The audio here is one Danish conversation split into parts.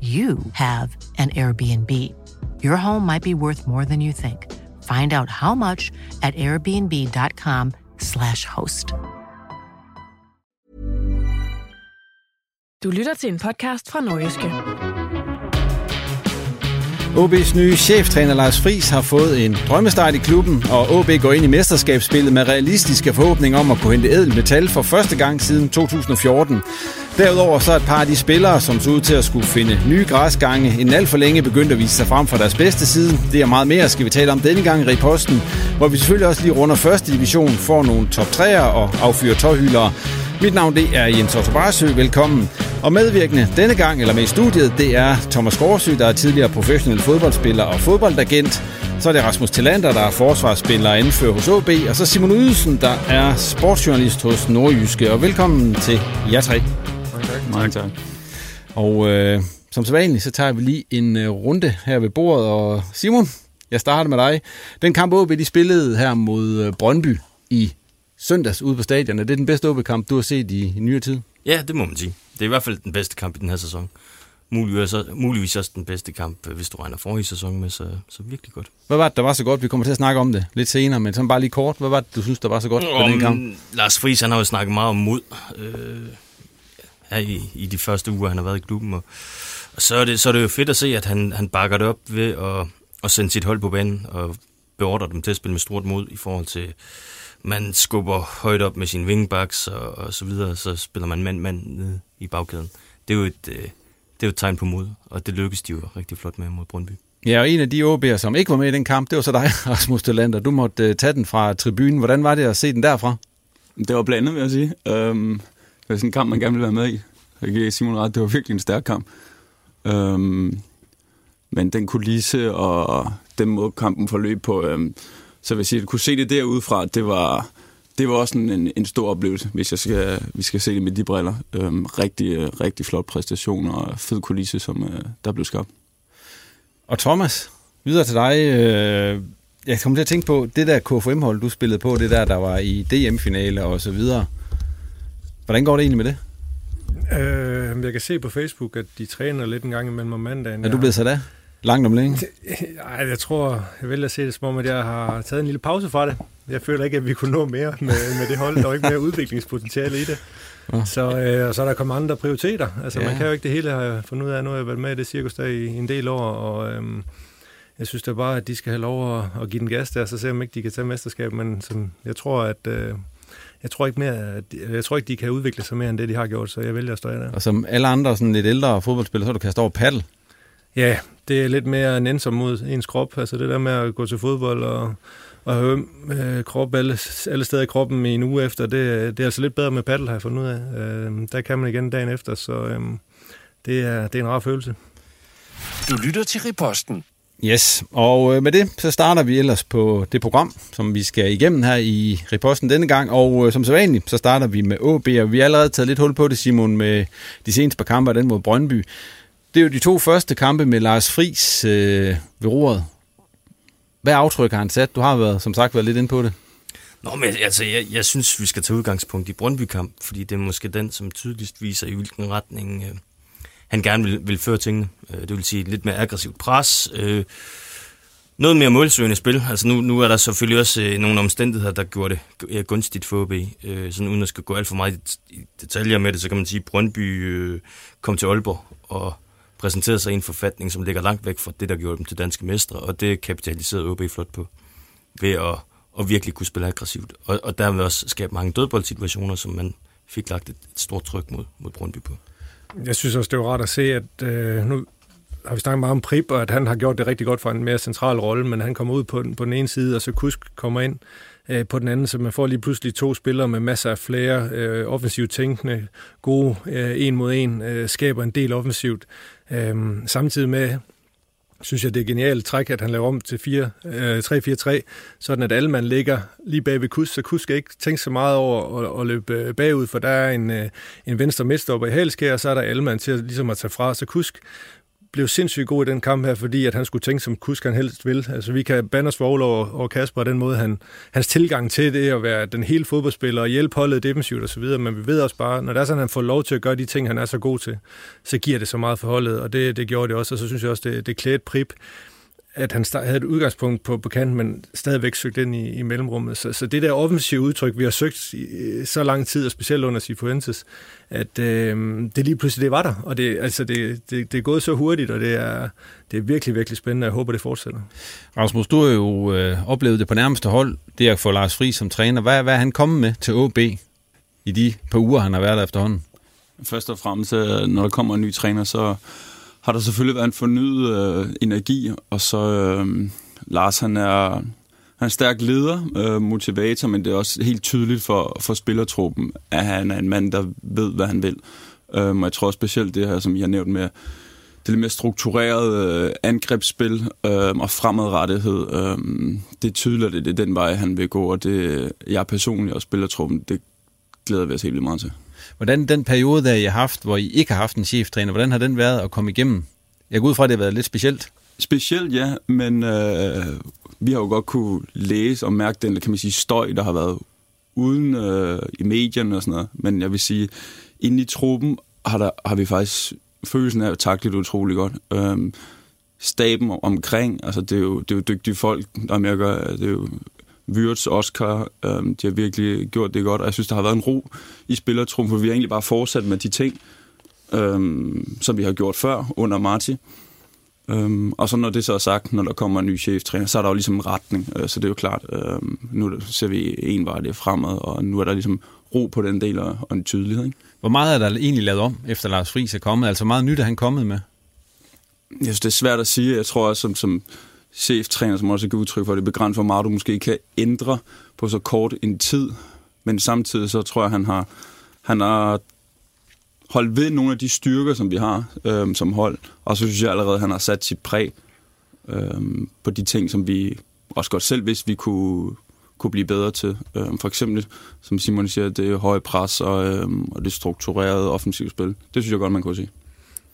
you have an Airbnb. Your home might be worth more than you think. Find out how much at airbnb.com/slash host. Du lytter til en podcast fra Nordjyske. OB's nye cheftræner Lars Friis har fået en drømmestart i klubben, og OB går ind i mesterskabsspillet med realistiske forhåbninger om at kunne hente ædel metal for første gang siden 2014. Derudover så er et par af de spillere, som så ud til at skulle finde nye græsgange, en alt for længe begyndt at vise sig frem fra deres bedste side. Det er meget mere, skal vi tale om denne gang i Riposten, hvor vi selvfølgelig også lige runder første division, får nogle top 3'er og affyrer tårhylere. Mit navn det er Jens Otto Barsø. Velkommen. Og medvirkende denne gang, eller med i studiet, det er Thomas Gårdsø, der er tidligere professionel fodboldspiller og fodboldagent. Så er det Rasmus Tillander, der er forsvarsspiller og anfører hos OB. Og så Simon Ydelsen, der er sportsjournalist hos Nordjyske. Og velkommen til jer tre. Mange tak. Mange tak. Og øh, som så vanligt, så tager vi lige en øh, runde her ved bordet. Og Simon, jeg starter med dig. Den kamp OB, de spillede her mod øh, Brøndby i søndags ude på stadion. Er det den bedste OB-kamp, du har set i, i nyere tid? Ja, det må man sige. Det er i hvert fald den bedste kamp i den her sæson. Muligvis, muligvis også den bedste kamp, hvis du regner forrige sæson med, så, så virkelig godt. Hvad var det, der var så godt? Vi kommer til at snakke om det lidt senere, men sådan bare lige kort. Hvad var det, du synes, der var så godt på den kamp? Lars Friis, han har jo snakket meget om mod øh, her i, i de første uger, han har været i klubben. Og, og så, er det, så er det jo fedt at se, at han, han bakker det op ved at, at sende sit hold på banen og beordre dem til at spille med stort mod i forhold til man skubber højt op med sine wingbacks og, og så videre, så spiller man mand-mand ned i bagkæden. Det er jo et, øh, det er jo et tegn på mod, og det lykkedes de jo rigtig flot med mod Brøndby. Ja, og en af de OB'er, som ikke var med i den kamp, det var så dig, Rasmus Delander. Du måtte uh, tage den fra tribunen. Hvordan var det at se den derfra? Det var blandet, vil jeg sige. Um, det var sådan en kamp, man gerne ville være med i. Jeg giver Simon ret, det var virkelig en stærk kamp. Um, men den kulisse og den måde, kampen forløb på... Um, så vil jeg sige, at kunne se det derudefra, det var, det var også en, en stor oplevelse, hvis jeg skal, vi skal se det med de briller. Øhm, rigtig, rigtig flot præstation og fed kulisse, som øh, der blev skabt. Og Thomas, videre til dig. Øh, jeg kommer til at tænke på, det der KFM-hold, du spillede på, det der, der var i DM-finale og så videre. Hvordan går det egentlig med det? Øh, jeg kan se på Facebook, at de træner lidt en gang imellem om mandagen. Er du blevet sat af? Langt om længe? Nej, jeg tror, jeg vil at se det som om, at jeg har taget en lille pause fra det. Jeg føler ikke, at vi kunne nå mere med, med det hold. Der var ikke mere udviklingspotentiale i det. Ja. Så, øh, og så er der kommet andre prioriteter. Altså, ja. man kan jo ikke det hele have fundet ud af. Nu har jeg været med i det cirkus der i en del år, og øhm, jeg synes da bare, at de skal have lov at, at give den gas der, så se om ikke de kan tage mesterskab. Men sådan, jeg tror, at... Øh, jeg tror ikke mere, at, jeg tror ikke, de kan udvikle sig mere end det, de har gjort, så jeg vælger at stå der. Og som alle andre sådan lidt ældre fodboldspillere, så du kastet over paddle. Ja, det er lidt mere nænsom mod ens krop. Altså det der med at gå til fodbold og, og have øh, krop alle, alle steder i kroppen i en uge efter, det, det er altså lidt bedre med paddle, har jeg fundet ud af. Øh, der kan man igen dagen efter, så øh, det, er, det er en rar følelse. Du lytter til Riposten. Yes, og øh, med det, så starter vi ellers på det program, som vi skal igennem her i reposten denne gang, og øh, som så vanligt, så starter vi med AB, og vi har allerede taget lidt hul på det, Simon, med de seneste par kampe, den mod Brøndby. Det er jo de to første kampe med Lars Friis øh, ved roret. Hvad aftryk har han sat? Du har været, som sagt været lidt inde på det. Nå, men altså, jeg, jeg synes, vi skal tage udgangspunkt i Brøndby-kamp, fordi det er måske den, som tydeligst viser, i hvilken retning øh, han gerne vil, vil føre tingene. Øh, det vil sige lidt mere aggressivt pres, øh, noget mere målsøgende spil. Altså nu, nu er der selvfølgelig også øh, nogle omstændigheder, der gjorde det øh, gunstigt for OB. Øh, sådan uden at skal gå alt for meget i, i detaljer med det, så kan man sige, at Brøndby øh, kom til Aalborg og præsenterede sig i en forfatning, som ligger langt væk fra det, der gjorde dem til danske mestre, og det kapitaliserede OB flot på ved at, at virkelig kunne spille aggressivt. Og, og dermed også skabe mange dødboldsituationer, som man fik lagt et, et stort tryk mod, mod Brøndby på. Jeg synes også, det var rart at se, at øh, nu har vi snakket meget om Prip, og at han har gjort det rigtig godt for en mere central rolle, men han kommer ud på den, på den ene side, og så Kusk kommer ind øh, på den anden, så man får lige pludselig to spillere med masser af flere øh, offensivt tænkende, gode øh, en mod en, øh, skaber en del offensivt. Øh, samtidig med, synes jeg, det er genialt træk, at han laver om til 4, øh, 3-4-3, sådan at alle man ligger lige bag ved Kus, så Kus skal ikke tænke så meget over at, at løbe øh, bagud, for der er en, øh, en venstre midtstopper i Halskær, og så er der Alman til at, ligesom at tage fra, så Kusk blev sindssygt god i den kamp her, fordi at han skulle tænke, som Kusk han helst vil. Altså, vi kan bande os for over, over Kasper den måde, han, hans tilgang til det at være den hele fodboldspiller og hjælpe holdet defensivt osv., men vi ved også bare, når det er sådan, at han får lov til at gøre de ting, han er så god til, så giver det så meget for holdet, og det, det gjorde det også, og så synes jeg også, det, det klædte Prip, at han havde et udgangspunkt på, på kanten, men stadigvæk søgt ind i, i mellemrummet. Så, så det der offensive udtryk, vi har søgt i så lang tid, og specielt under Sifuentes, at øh, det lige pludselig det var der, og det, altså det, det, det er gået så hurtigt, og det er, det er virkelig, virkelig spændende, jeg håber, det fortsætter. Rasmus, du har jo øh, oplevet det på nærmeste hold, det at få Lars Fri som træner. Hvad, hvad er han kommet med til OB i de par uger, han har været der efterhånden? Først og fremmest, øh, når der kommer en ny træner, så har der selvfølgelig været en fornyet øh, energi, og så øh, Lars, han er, han er en stærk leder, øh, motivator, men det er også helt tydeligt for, for spillertruppen, at han er en mand, der ved, hvad han vil. Øh, og jeg tror specielt det her, som jeg har nævnt med, det lidt mere strukturerede øh, angrebsspil øh, og fremadrettighed. Øh, det er tydeligt, at det er den vej, han vil gå, og det jeg personligt og spillertruppen, det glæder vi os helt vildt meget til. Hvordan den periode, der I har haft, hvor I ikke har haft en cheftræner, hvordan har den været at komme igennem? Jeg går ud fra, at det har været lidt specielt. Specielt, ja, men øh, vi har jo godt kunne læse og mærke den, kan man sige, støj, der har været uden øh, i medierne og sådan noget. Men jeg vil sige, inde i truppen har, der, har vi faktisk følelsen af at takle det utrolig godt. Øh, staben omkring, altså det er jo, det er jo dygtige folk, der med at gøre, det er jo Wirtz, Oscar, øhm, de har virkelig gjort det godt, og jeg synes, der har været en ro i spillertrum, for vi har egentlig bare fortsat med de ting, øhm, som vi har gjort før under Marti. Øhm, og så når det så er sagt, når der kommer en ny cheftræner, så er der jo ligesom retning, øh, så det er jo klart, øh, nu ser vi en vej det fremad, og nu er der ligesom ro på den del og, og en tydelighed. Ikke? Hvor meget er der egentlig lavet om, efter Lars Friis er kommet? Altså meget nyt er han kommet med? Jeg synes, det er svært at sige. Jeg tror også, som, som cheftræner, som også giver udtryk for, at det er begrænset for meget, du måske kan ændre på så kort en tid. Men samtidig så tror jeg, han har, han har holdt ved nogle af de styrker, som vi har øhm, som hold. Og så synes jeg allerede, at han har sat sit præg øhm, på de ting, som vi også godt selv hvis vi kunne, kunne blive bedre til. Øhm, for eksempel, som Simon siger, det er høje pres og, øhm, og det strukturerede offensivspil. Det synes jeg godt, man kunne sige.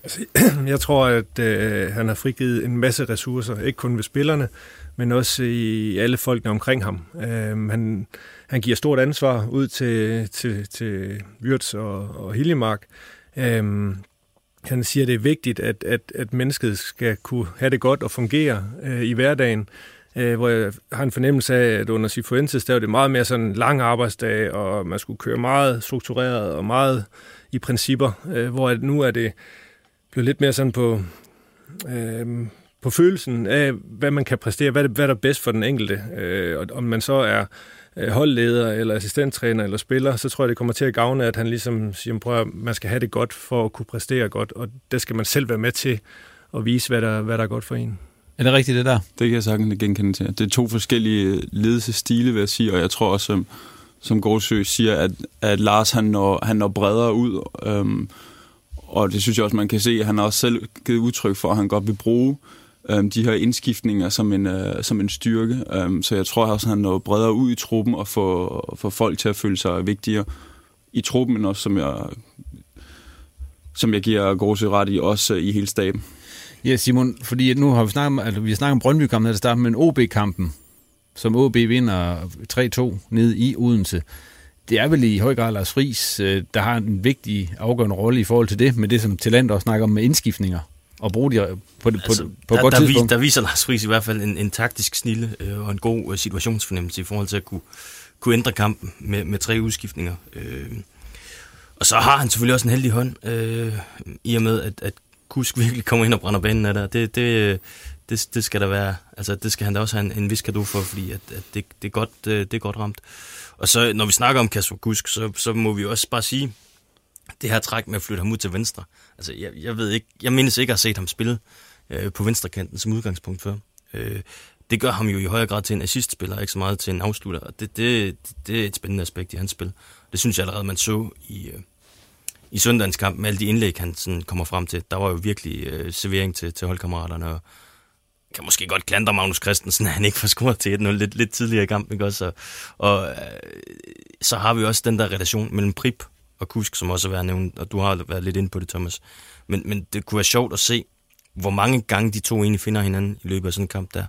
Altså, jeg tror, at øh, han har frigivet en masse ressourcer, ikke kun ved spillerne, men også i alle folkene omkring ham. Øh, han, han giver stort ansvar ud til, til, til Wirtz og, og Hiljemark. Øh, han siger, at det er vigtigt, at, at, at mennesket skal kunne have det godt og fungere øh, i hverdagen øh, hvor jeg har en fornemmelse af, at under Sifuentes, der var det meget mere sådan lang arbejdsdag, og man skulle køre meget struktureret og meget i principper, øh, hvor nu er det blev lidt mere sådan på, øh, på følelsen af, hvad man kan præstere, hvad, hvad der er bedst for den enkelte. Øh, og om man så er øh, holdleder, eller assistenttræner, eller spiller, så tror jeg, det kommer til at gavne, at han ligesom siger, prøv at man skal have det godt for at kunne præstere godt, og der skal man selv være med til at vise, hvad der, hvad der er godt for en. Er det rigtigt, det der? Det kan jeg sagtens genkende til. Det er to forskellige ledelsestile, vil jeg sige, og jeg tror også, som, som Gårdsø siger, at, at Lars han når, han når bredere ud, øhm, og det synes jeg også, man kan se, at han har også selv givet udtryk for, at han godt vil bruge øh, de her indskiftninger som en, øh, som en styrke. Øh, så jeg tror også, at han når bredere ud i truppen og får, får folk til at føle sig vigtigere i truppen, men også som jeg, som jeg giver Gorse ret i, også i hele staben. Ja, Simon, fordi nu har vi snakket om, altså, vi har snakket om Brøndby-kampen, der starter med OB-kampen, som OB vinder 3-2 ned i Odense. Det er vel i høj grad Lars Friis, øh, der har en vigtig afgørende rolle i forhold til det, med det som Talent også snakker om med indskiftninger og bruge de på, det, altså, på, på der, godt der, tidspunkt. der viser Lars Friis i hvert fald en, en taktisk snille øh, og en god øh, situationsfornemmelse i forhold til at kunne, kunne ændre kampen med, med tre udskiftninger. Øh, og så har han selvfølgelig også en heldig hånd, øh, i og med, at, at Kusk virkelig kommer ind og brænder banen af der. Det, det, det, det skal der være, altså det skal han da også have en, en vis kado for, fordi at, at det, det, er godt, det, det er godt ramt. Og så når vi snakker om Kasper Kusk, så, så må vi også bare sige, det her træk med at flytte ham ud til venstre. Altså jeg, jeg ved ikke, jeg mindes ikke at have set ham spille øh, på venstrekanten som udgangspunkt før. Øh, det gør ham jo i højere grad til en assistspiller, ikke så meget til en afslutter. Og det, det, det er et spændende aspekt i hans spil. Det synes jeg allerede, man så i, øh, i søndagens kamp med alle de indlæg, han sådan kommer frem til. Der var jo virkelig øh, servering til, til holdkammeraterne, og kan måske godt klandre Magnus Christensen, at han ikke får scoret til 1-0 lidt, lidt tidligere i kampen. Ikke også? Og, og øh, så har vi også den der relation mellem Prip og Kusk, som også har været nævnt, og du har været lidt inde på det, Thomas. Men, men det kunne være sjovt at se, hvor mange gange de to egentlig finder hinanden i løbet af sådan en kamp der.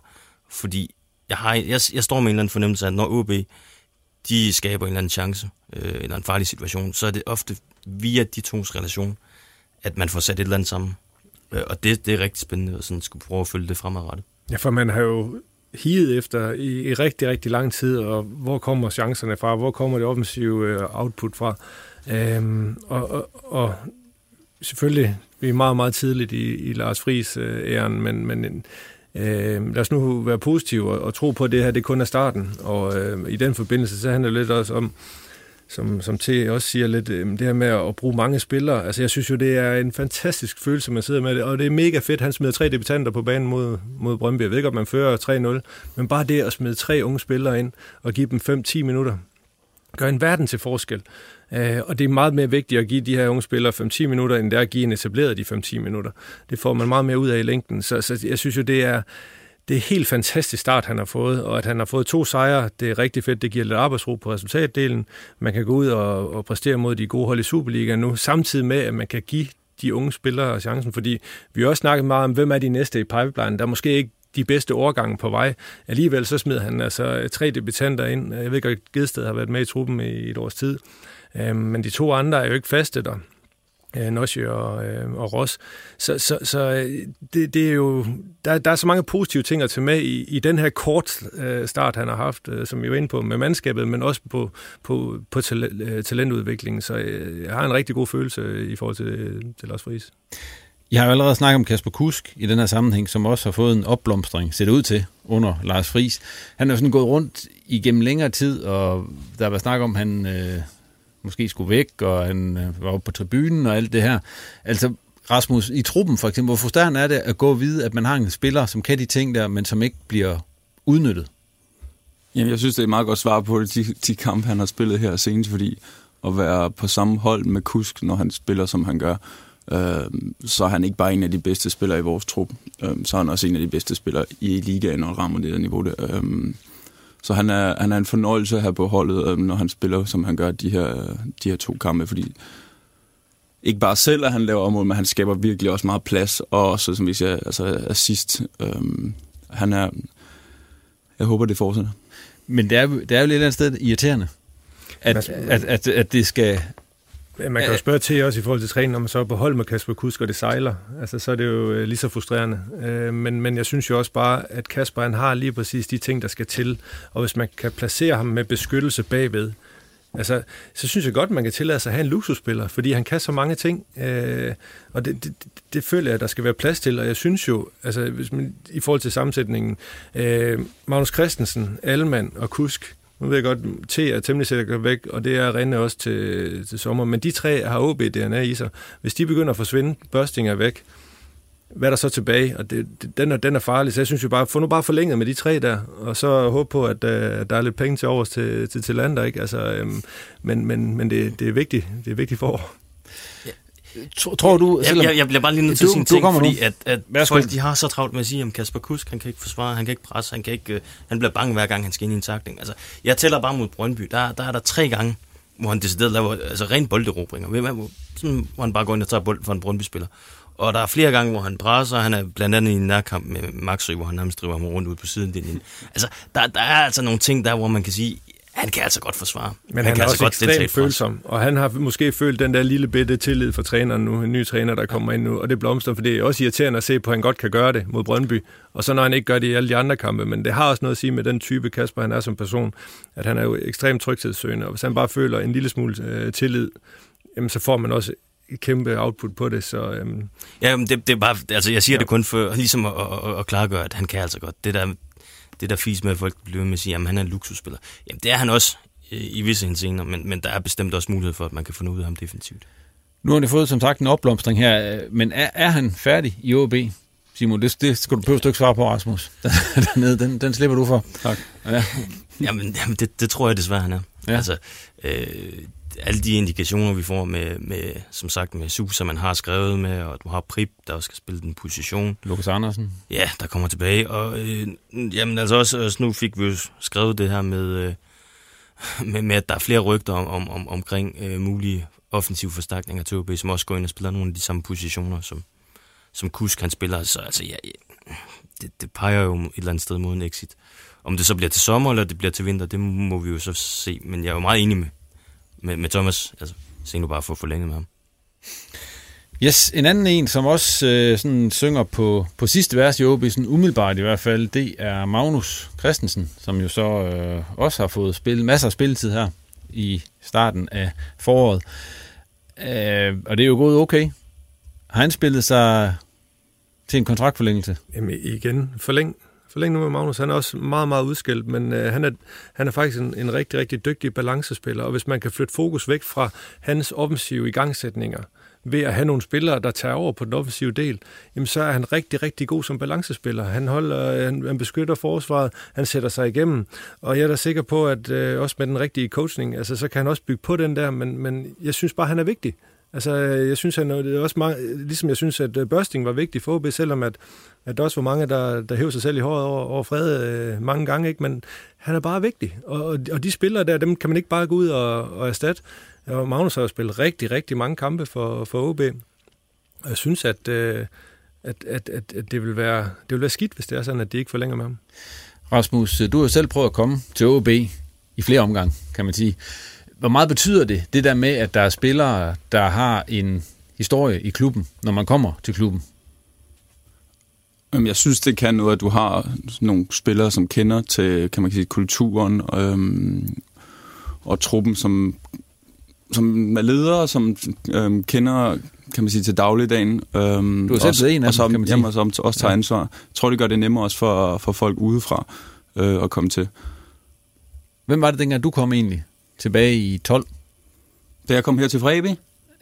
Fordi jeg, har, jeg, jeg står med en eller anden fornemmelse af, at når OB de skaber en eller anden chance, øh, eller en farlig situation, så er det ofte via de tos relation, at man får sat et eller andet sammen. Øh, og det, det er rigtig spændende at sådan skulle prøve at følge det fremadrettet. Ja, for man har jo higet efter i, i rigtig, rigtig lang tid, og hvor kommer chancerne fra, hvor kommer det offensive øh, output fra. Øhm, og, og, og selvfølgelig, vi er meget, meget tidligt i, i Lars Friis øh, æren, men, men øh, lad os nu være positive og, og tro på, at det her det kun er starten. Og øh, i den forbindelse, så handler det lidt også om, som, som T også siger lidt, øhm, det her med at bruge mange spillere. Altså jeg synes jo, det er en fantastisk følelse, man sidder med det, og det er mega fedt. Han smider tre debutanter på banen mod, mod Brøndby. Jeg ved ikke, om man fører 3-0, men bare det at smide tre unge spillere ind og give dem 5-10 minutter, gør en verden til forskel. Uh, og det er meget mere vigtigt at give de her unge spillere 5-10 minutter, end det er at give en etableret de 5-10 minutter. Det får man meget mere ud af i længden. Så, så jeg synes jo, det er, det er helt fantastisk start, han har fået, og at han har fået to sejre, det er rigtig fedt. Det giver lidt arbejdsro på resultatdelen. Man kan gå ud og, og præstere mod de gode hold i Superligaen nu, samtidig med, at man kan give de unge spillere chancen, fordi vi har også snakket meget om, hvem er de næste i pipeline. Der er måske ikke de bedste overgange på vej. Alligevel så smed han altså øh, tre debutanter ind. Jeg ved ikke, at Gedsted har været med i truppen i et års tid. Øhm, men de to andre er jo ikke faste der. Øh, Nosje og, øh, og Ross. Så, så, så øh, det, det er jo, der, der er så mange positive ting at tage med i, i den her kort øh, start, han har haft, øh, som vi var inde på med mandskabet, men også på, på, på tal, øh, talentudviklingen. Så øh, jeg har en rigtig god følelse i forhold til, øh, til Lars Friis. Jeg har jo allerede snakket om Kasper Kusk i den her sammenhæng, som også har fået en opblomstring, ser det ud til, under Lars Friis. Han er jo sådan gået rundt igennem længere tid, og der var snak om, at han øh, måske skulle væk, og han øh, var oppe på tribunen og alt det her. Altså, Rasmus, i truppen for eksempel, hvor frustrerende er det at gå og vide, at man har en spiller, som kan de ting der, men som ikke bliver udnyttet? Jamen, jeg synes, det er et meget godt svar på de, de kampe, han har spillet her senest, fordi at være på samme hold med Kusk, når han spiller, som han gør, øh, så er han ikke bare en af de bedste spillere i vores trup. Øh, så er han også en af de bedste spillere i ligaen og rammer det der niveau. Der. Øh, så han er, han er en fornøjelse her på holdet, øh, når han spiller, som han gør de her, de her to kampe, fordi ikke bare selv, at han laver område, men han skaber virkelig også meget plads, og også, som vi siger, altså assist. Øhm, han er, jeg håber, det fortsætter. Men det er, det er jo lidt et eller andet sted irriterende, at, at, at, at det skal... Man kan jo spørge til også i forhold til træning, når man så er på hold med Kasper Kusk, og det sejler. Altså, så er det jo øh, lige så frustrerende. Øh, men, men jeg synes jo også bare, at Kasper han har lige præcis de ting, der skal til. Og hvis man kan placere ham med beskyttelse bagved, Altså, så synes jeg godt, man kan tillade sig at have en luksusspiller, fordi han kan så mange ting, øh, og det, det, det føler jeg, at der skal være plads til, og jeg synes jo, altså, hvis man, i forhold til sammensætningen, øh, Magnus Christensen, Alman og Kusk, nu ved jeg godt, T er temmelig sikkert væk, og det er Rene også til, til sommer, men de tre har OB-DNA i sig. Hvis de begynder at forsvinde, Børsting er væk, hvad er der så tilbage? Og det, det, den, er, den er farlig, så jeg synes jo bare, få nu bare forlænget med de tre der, og så håbe på, at uh, der er lidt penge til overs til, til, til lander, ikke? Altså, øhm, men men, men det, det, er vigtigt, det er vigtigt for. Tror du... Jeg, jeg, jeg bliver bare lige nødt til at sige en ting, fordi nu. at, at Værsgo. folk de har så travlt med at sige, at Kasper Kusk, han kan ikke forsvare, han kan ikke presse, han, kan ikke, øh, han bliver bange hver gang, han skal ind i en takling. Altså, jeg tæller bare mod Brøndby, der, der er der tre gange, hvor han decideret laver altså, ren bolderobringer. Hvor, sådan, hvor han bare går ind og tager bold for en Brøndby-spiller. Og der er flere gange, hvor han presser. Han er blandt andet i en nærkamp med Maxø, hvor han nærmest driver ham rundt ud på siden. Altså, der, der er altså nogle ting der, hvor man kan sige, han kan altså godt forsvare. Men han, han kan er altså også godt ekstremt følsom, og han har måske følt den der lille bitte tillid for træneren nu, en ny træner, der kommer ind nu, og det blomster, for det er også irriterende at se på, at han godt kan gøre det mod Brøndby, og så når han ikke gør det i alle de andre kampe, men det har også noget at sige med den type Kasper, han er som person, at han er jo ekstremt tryghedssøgende, og hvis han bare føler en lille smule øh, tillid, jamen så får man også et kæmpe output på det, så... Øhm, Ja, men det, det er bare, altså jeg siger ja. det kun for ligesom at, at, at klargøre, at han kan altså godt. Det der, det der fis med, at folk bliver med at sige, at han er en luksusspiller. Jamen det er han også øh, i visse henseender, men, men der er bestemt også mulighed for, at man kan få noget ud af ham defensivt. Nu har de fået som sagt en opblomstring her, øh, men er, er han færdig i OB? Simon, det, det skal du behøve ikke svare på, Rasmus. Dernede, den, den slipper du for. Tak. Ja. Jamen, jamen det, det tror jeg desværre, han er. Ja. Altså, øh, alle de indikationer, vi får med, med som sagt, med Susa, man har skrevet med, og du har Prip, der også skal spille den position. Lukas Andersen. Ja, der kommer tilbage. Og øh, jamen altså også, også, nu fik vi jo skrevet det her med, øh, med, med at der er flere rygter om, om, om, omkring øh, mulige offensive forstærkninger til OB, som også går ind og spiller nogle af de samme positioner, som, som Kusk han spiller. Så altså, ja, ja, det, det peger jo et eller andet sted mod en exit. Om det så bliver til sommer, eller det bliver til vinter, det må vi jo så se. Men jeg er jo meget enig med, med, med Thomas. Altså, se nu bare for at forlænge med ham. Yes, en anden en, som også øh, sådan synger på, på sidste vers i OB, sådan umiddelbart i hvert fald, det er Magnus Christensen, som jo så øh, også har fået spillet masser af spilletid her i starten af foråret. Øh, og det er jo gået okay. Har han spillet sig til en kontraktforlængelse? Jamen igen, forlæng, forlænge nu med Magnus. Han er også meget, meget udskilt, men øh, han, er, han er faktisk en, en rigtig, rigtig dygtig balancespiller, og hvis man kan flytte fokus væk fra hans offensive igangsætninger, ved at have nogle spillere, der tager over på den offensive del, jamen så er han rigtig, rigtig god som balancespiller. Han, holder, han, han beskytter forsvaret, han sætter sig igennem, og jeg er da sikker på, at øh, også med den rigtige coaching, altså så kan han også bygge på den der, men, men jeg synes bare, han er vigtig. Altså, øh, jeg synes, han, det er også mange, ligesom jeg synes, at øh, Børsting var vigtig for OB, selvom at, at der også var mange, der, der hævde sig selv i håret over, over Fred øh, mange gange, ikke? men han er bare vigtig. Og, og de spillere der, dem kan man ikke bare gå ud og, og erstatte. Og Magnus har jo spillet rigtig, rigtig mange kampe for, for OB. Og jeg synes, at, øh, at, at, at, at det, vil være, det vil være skidt, hvis det er sådan, at de ikke forlænger med ham. Rasmus, øh, du har jo selv prøvet at komme til OB i flere omgange, kan man sige. Hvor meget betyder det, det der med, at der er spillere, der har en historie i klubben, når man kommer til klubben? Jamen, Jeg synes, det kan noget, at du har nogle spillere, som kender til, kan man sige, kulturen øhm, og truppen, som, som er ledere, som øhm, kender, kan man sige, til dagligdagen. Øhm, Du har selv også, en af og dem, som, kan man sige. Jamen, og som også tager Ja. ansvar. Jeg tror, det gør det nemmere også for, for folk udefra øh, at komme til. Hvem var det dengang, du kom egentlig? Tilbage i 12? Da jeg kom her til Frebi?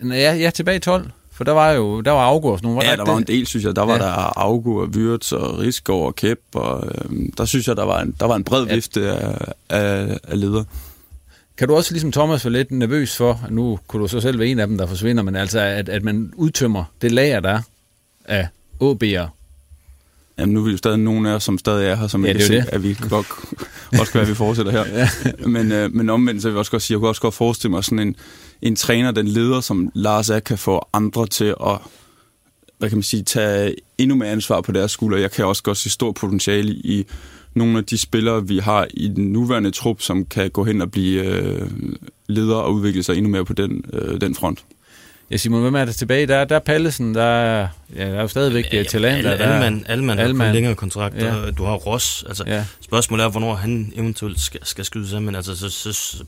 Ja, ja, tilbage i 12. For der var jo der var sådan nogle. Ja, der var en det? del, synes jeg. Der var Ja. ja. der Augur, Wirtz og Rigsgaard og Kæp, og øhm, der synes jeg, der var en, der var en bred vifte af, af, af ledere. Kan du også ligesom Thomas være lidt nervøs for, at nu kunne du så selv være en af dem, der forsvinder, men altså, at, at man udtømmer det lager, der er af OB'er? Jamen, nu er vi jo stadig nogen af os, som stadig er her, som Ja, ja, ikke det er jo se, at vi godt også kan være, at vi fortsætter her. ja. men, øh, men omvendt, så vil jeg også godt sige, jeg kunne også godt forestille mig sådan en, en træner, den leder, som Lars er, kan få andre til at hvad kan man sige, tage endnu mere ansvar på deres skulder. Jeg kan også godt se stor potentiale i nogle af de spillere, vi har i den nuværende trup, som kan gå hen og blive øh, ledere og udvikle sig endnu mere på den, øh, den front. Ja, Simon, hvem er der tilbage? Der, der er Pallesen, der er, ja, der er jo stadigvæk ja, Talander. Alle, der er- Alman, Alman på en længere kontrakt, Ja. ja. og du har Ross. Altså, Ja. ja. Spørgsmålet er, hvornår han eventuelt skal, skal skydes af, men altså, så, så, så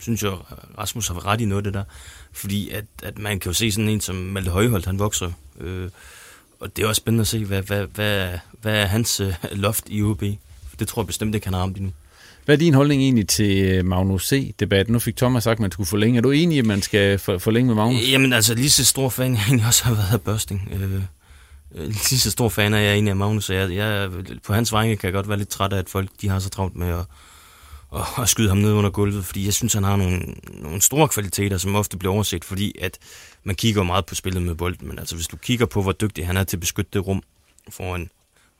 synes jeg, Rasmus har ret i noget af det der. Fordi at, at man kan jo se sådan en som Malte Højholdt, han vokser. Øh, og det er også spændende at se, hvad, hvad, hvad, hvad er hans øh, loft i OB. For det tror jeg bestemt ikke, han har ramt endnu. Hvad er din holdning egentlig til øh, Magnus C-debatten? Nu fik Thomas sagt, at man skulle forlænge. Er du enig i, at man skal for, forlænge med Magnus? Jamen altså, lige så stor fan jeg egentlig også har været af Børsting. Øh, øh lige så stor fan er jeg egentlig af Magnus, og jeg, jeg, på hans vegne kan jeg godt være lidt træt af, at folk de har så travlt med at, og, at skyde ham ned under gulvet, fordi jeg synes, han har nogle, nogle store kvaliteter, som ofte bliver overset, fordi at man kigger meget på spillet med bolden, men altså hvis du kigger på, hvor dygtig han er til at beskytte det rum foran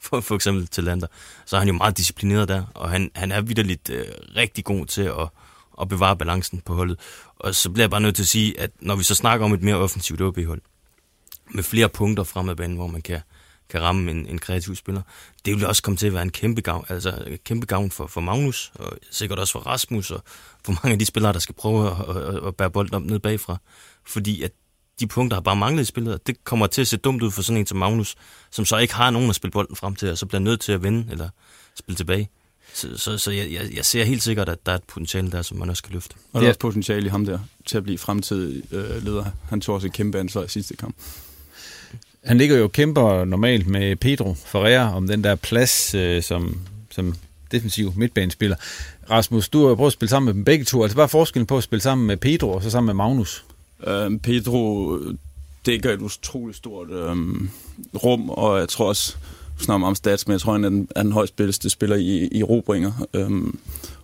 for, for eksempel til Lander, så er han jo meget disciplineret der, og han, han er vidderligt øh, rigtig god til at, at bevare balancen på holdet. Og så bliver jeg bare nødt til at sige, at når vi så snakker om et mere offensivt OB-hold, med flere punkter frem ad banen, hvor man kan, kan ramme en, en kreativ spiller. Det vil også komme til at være en kæmpe gavn, altså en kæmpe gavn for, for Magnus, og sikkert også for Rasmus, og for mange af de spillere, der skal prøve at, at, at bære bolden op ned bagfra. Fordi at de punkter har bare manglet i spillet, og det kommer til at se dumt ud for sådan en som Magnus, som så ikke har nogen at spille bolden frem til, og så bliver nødt til at vinde eller spille tilbage. Så, så, så jeg, jeg, jeg ser helt sikkert, at der er et potentiale der, som man også skal løfte. Og der er også potentiale i ham der, til at blive fremtidig øh, leder. Han tog også et kæmpe ansvar i sidste kamp. Han ligger jo kæmper normalt med Pedro Ferreira om den der plads øh, som, som defensiv midtbanespiller. Rasmus, du har prøvet at spille sammen med dem begge to. Altså, hvad er forskellen på at spille sammen med Pedro og så sammen med Magnus? Øh, Pedro dækker et utroligt stort øh, rum, og jeg tror også, snart snakker om stats, men jeg tror, han er den, er den højst spilleste spiller i, i robringer. Øh,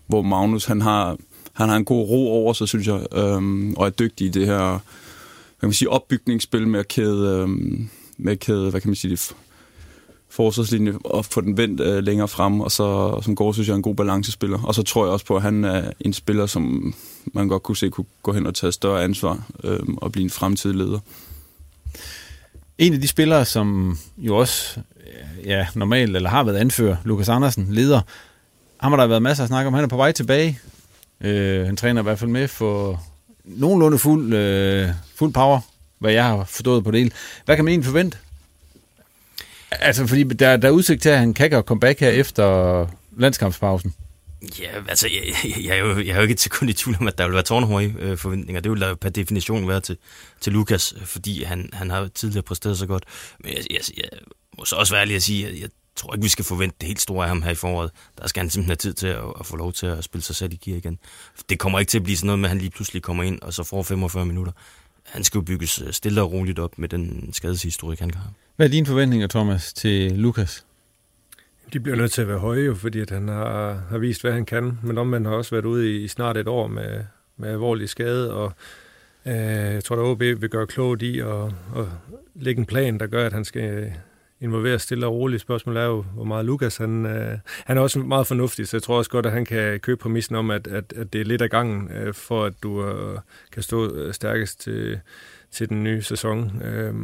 hvor Magnus, han har, han har en god ro over sig, synes jeg, øh, og er dygtig i det her kan man sige, opbygningsspil med at kæde, øh, med at kæde hvad kan man sige, det, forsvarslinje og få den vendt øh, længere frem, og så som går, synes jeg, er en god balancespiller. Og så tror jeg også på, at han er en spiller, som man godt kunne se kunne gå hen og tage større ansvar øh, og blive en fremtidig leder. En af de spillere, som jo også ja, normalt eller har været anfører, Lukas Andersen, leder, ham har der været masser af snak om. Han er på vej tilbage. Øh, han træner i hvert fald med for nogenlunde fuld, øh, fuld power, hvad jeg har forstået på det hele. Hvad kan man egentlig forvente? Altså, fordi der, der er udsigt til, at han kan komme back her efter landskampspausen. Ja, altså, jeg, jeg, jeg, er jo, jeg er jo ikke et sekund i tvivl om, at der vil være tårnhøje øh, forventninger. Det vil der per definition være til, til Lukas, fordi han, han har tidligere præsteret så godt. Men jeg, jeg, jeg må så også være ærlig at sige, at jeg tror ikke, vi skal forvente det helt store af ham her i foråret. Der skal han simpelthen have tid til at, at få lov til at spille sig selv i gear igen. Det kommer ikke til at blive sådan noget med, at han lige pludselig kommer ind, og så får 45 minutter. Han skal jo bygges øh, stille og roligt op med den skadeshistorik, han har. Hvad er dine forventninger, Thomas, til Lukas? De bliver nødt til at være høje, jo, fordi at han har, har vist, hvad han kan. Men omvendt har også været ude i, i snart et år med, med alvorlig skade, og øh, jeg tror, at OB vil gøre klogt i at, at lægge en plan, der gør, at han skal øh, involvere stille og roligt. Spørgsmålet er jo, hvor meget Lukas, han, øh, han er også meget fornuftig, så jeg tror også godt, at han kan købe præmissen om, at, at, at det er lidt af gangen, øh, for at du øh, kan stå øh, stærkest til, til den nye sæson. Øh,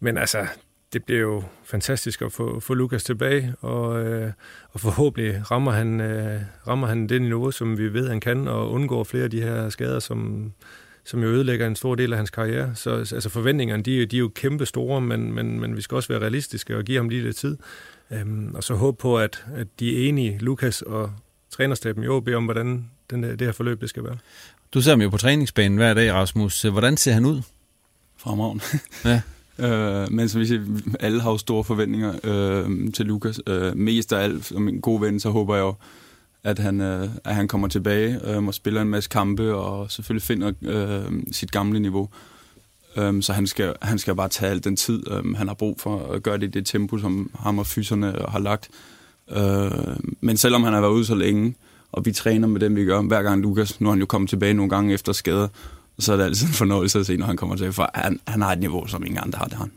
men altså, det bliver jo fantastisk at få, få Lukas tilbage, og, øh, og forhåbentlig rammer han, øh, rammer han det niveau, som vi ved, han kan, og undgår flere af de her skader, som, som jo ødelægger en stor del af hans karriere. Så altså, forventningerne, de, de er jo kæmpe store, men, men, men vi skal også være realistiske og give ham lige lidt tid. Øhm, og så håbe på, at, at de er enige, Lukas og trænerstaben i OB, om hvordan den, det her forløb det skal være. Du ser ham jo på træningsbanen hver dag, Rasmus. Hvordan ser han ud? Fremragende. Ja. Øh, men som vi siger, alle har jo store forventninger øh, til Lukas. Øh, mest af alt, som en god ven, så håber jeg jo, at han, øh, at han kommer tilbage øh, og spiller en masse kampe, og selvfølgelig finder øh, sit gamle niveau. Øh, så han skal, han skal bare tage al den tid, øh, han har brug for at gøre det i det tempo, som ham og fyserne øh, har lagt. Øh, men selvom han har været ude så længe, og vi træner med dem, vi gør, hver gang Lukas, nu er han jo kommet tilbage nogle gange efter skader, så er det altid en fornøjelse at se, når han kommer til, for han, han har et niveau, som ingen andre har, det han.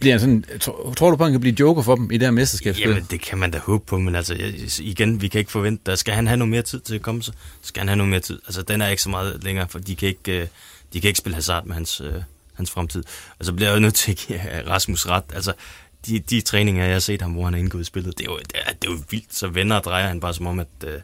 Bliver sådan, tror, tror du på, at han kan blive joker for dem i det her mesterskab? Jamen, det kan man da håbe på, men altså, igen, vi kan ikke forvente, der skal han have noget mere tid til at komme, så skal han have noget mere tid. Altså, den er ikke så meget længere, for de kan ikke, øh, de kan ikke spille hasard med hans, øh, hans fremtid. Og så bliver jeg jo nødt til at give Rasmus ret. Altså, de, de træninger, jeg har set ham, hvor han er indgået i spillet, det er jo, det er, det er jo vildt. Så vender og drejer han bare som om, at, øh,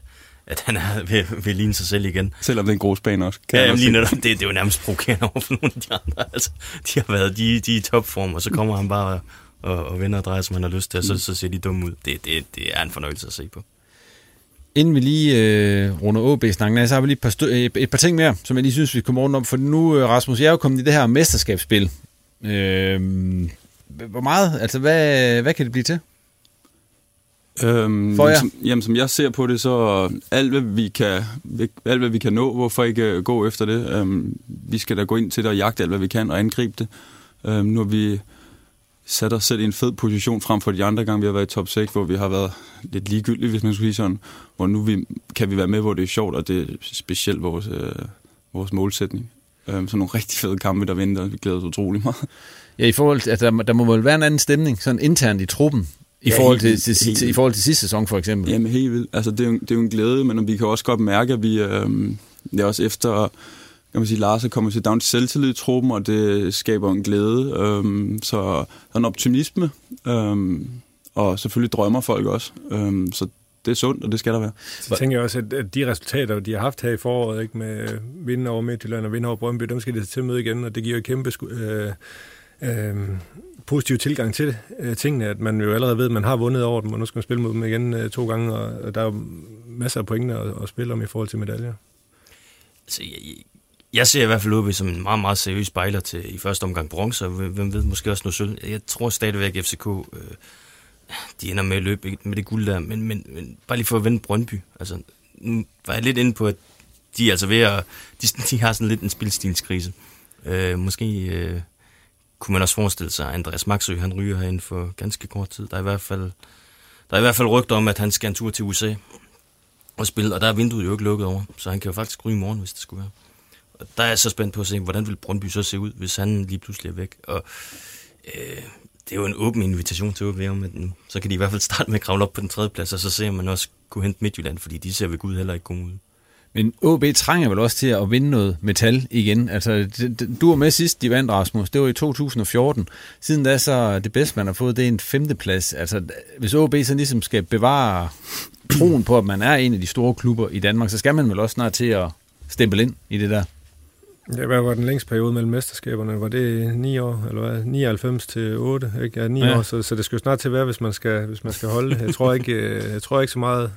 at han er ved, ved ligne sig selv igen. Selvom det er en grusbane også. Kan ja, jamen, lige netop, det, det er jo nærmest provokerende over for nogle af de andre. Altså, de har været, de, de i topform, og så kommer han bare og, og vender og drejer, som han har lyst til, og så, så ser de dumme ud. Det, det, det er en fornøjelse at se på. Inden vi lige øh, runder OB-snakken så har vi lige et par, et, et par ting mere, som jeg lige synes, vi kommer rundt om. For nu, øh, Rasmus, jeg er jo kommet i det her mesterskabsspil. Øh, hvor meget? Altså, hvad, hvad kan det blive til? Øhm, For jer? Som, jamen, som jeg ser på det, så alt hvad vi kan, alt, hvad vi kan nå, hvorfor ikke øh, gå efter det? Øhm, vi skal da gå ind til det og jagte alt, hvad vi kan, og angribe det. Øhm, nu har vi sat os selv i en fed position frem for de andre gange, vi har været i top 6, hvor vi har været lidt ligegyldige, hvis man skulle sige sådan. Hvor nu vi, kan vi være med, hvor det er sjovt, og det er specielt vores, øh, vores målsætning. Øh, så nogle rigtig fede kampe, der venter, vi glæder os utrolig meget. Ja, i forhold til, altså, der, der må vel være en anden stemning, sådan internt i truppen, i, ja, forhold, til, til, til, i forhold til sidste sæson for eksempel. Jamen helt vildt. Altså, det, er jo, det er jo en glæde, men vi kan også godt mærke, at vi øh, det er også efter kan man sige, Lars er kommet til down til selvtillid i truppen, og det skaber en glæde. Øhm, så der er en optimisme, øhm, og selvfølgelig drømmer folk også. Øhm, så det er sundt, og det skal der være. Så tænker jeg også, at de resultater, de har haft her i foråret, ikke, med vinden over Midtjylland og vinden over Brøndby, dem skal de til møde igen, og det giver jo kæmpe øh, øh, positiv tilgang til øh, tingene, at man jo allerede ved, at man har vundet over dem, og nu skal man spille mod dem igen øh, to gange, og der er jo masser af pointer at, at spille om i forhold til medaljer. Altså, jeg, jeg ser i hvert fald OB som en meget, meget seriøs spejler til i første omgang bronze, og hvem ved måske også noget sølv. Jeg tror stadigvæk, at FCK øh, de ender med at løbe med det guld der, men, men, men bare lige for at vende Brøndby. Altså, nu var jeg lidt inde på, at de er altså ved at, de, de har sådan lidt en spilstilskrise. Øh, måske øh, kunne man også forestille sig, at Andreas Maxø, han ryger herinde for ganske kort tid. Der er i hvert fald, der er i hvert fald rygter om, at han skal en tur til USA og spille, og der er vinduet jo ikke lukket over, så han kan jo faktisk ryge i morgen, hvis det skulle være. Og der er jeg så spændt på at se, hvordan vil Brøndby så se ud, hvis han lige pludselig er væk. Og øh, det er jo en åben invitation til OB om, at nu, så kan de i hvert fald starte med at kravle op på den tredje plads, og så ser man også kunne hente Midtjylland, fordi de ser ved Gud heller ikke gode ud. Men OB trænger vel også til at vinde noget metal igen. Altså, du var med sidst, de vandt, Rasmus. Det var i 2014. Siden da, så det bedste, man har fået, det er en femteplads. Altså, hvis OB så ligesom skal bevare troen på, at man er en af de store klubber i Danmark, så skal man vel også snart til at stemple ind i det der. Ja, hvad var den længste periode mellem mesterskaberne? Var det 9 år, eller hvad? 99 til 8, ikke? Ja, 9 ja. år, så, så det skal jo snart til at være, hvis man skal, hvis man skal holde. Jeg tror ikke, øh, jeg tror ikke så meget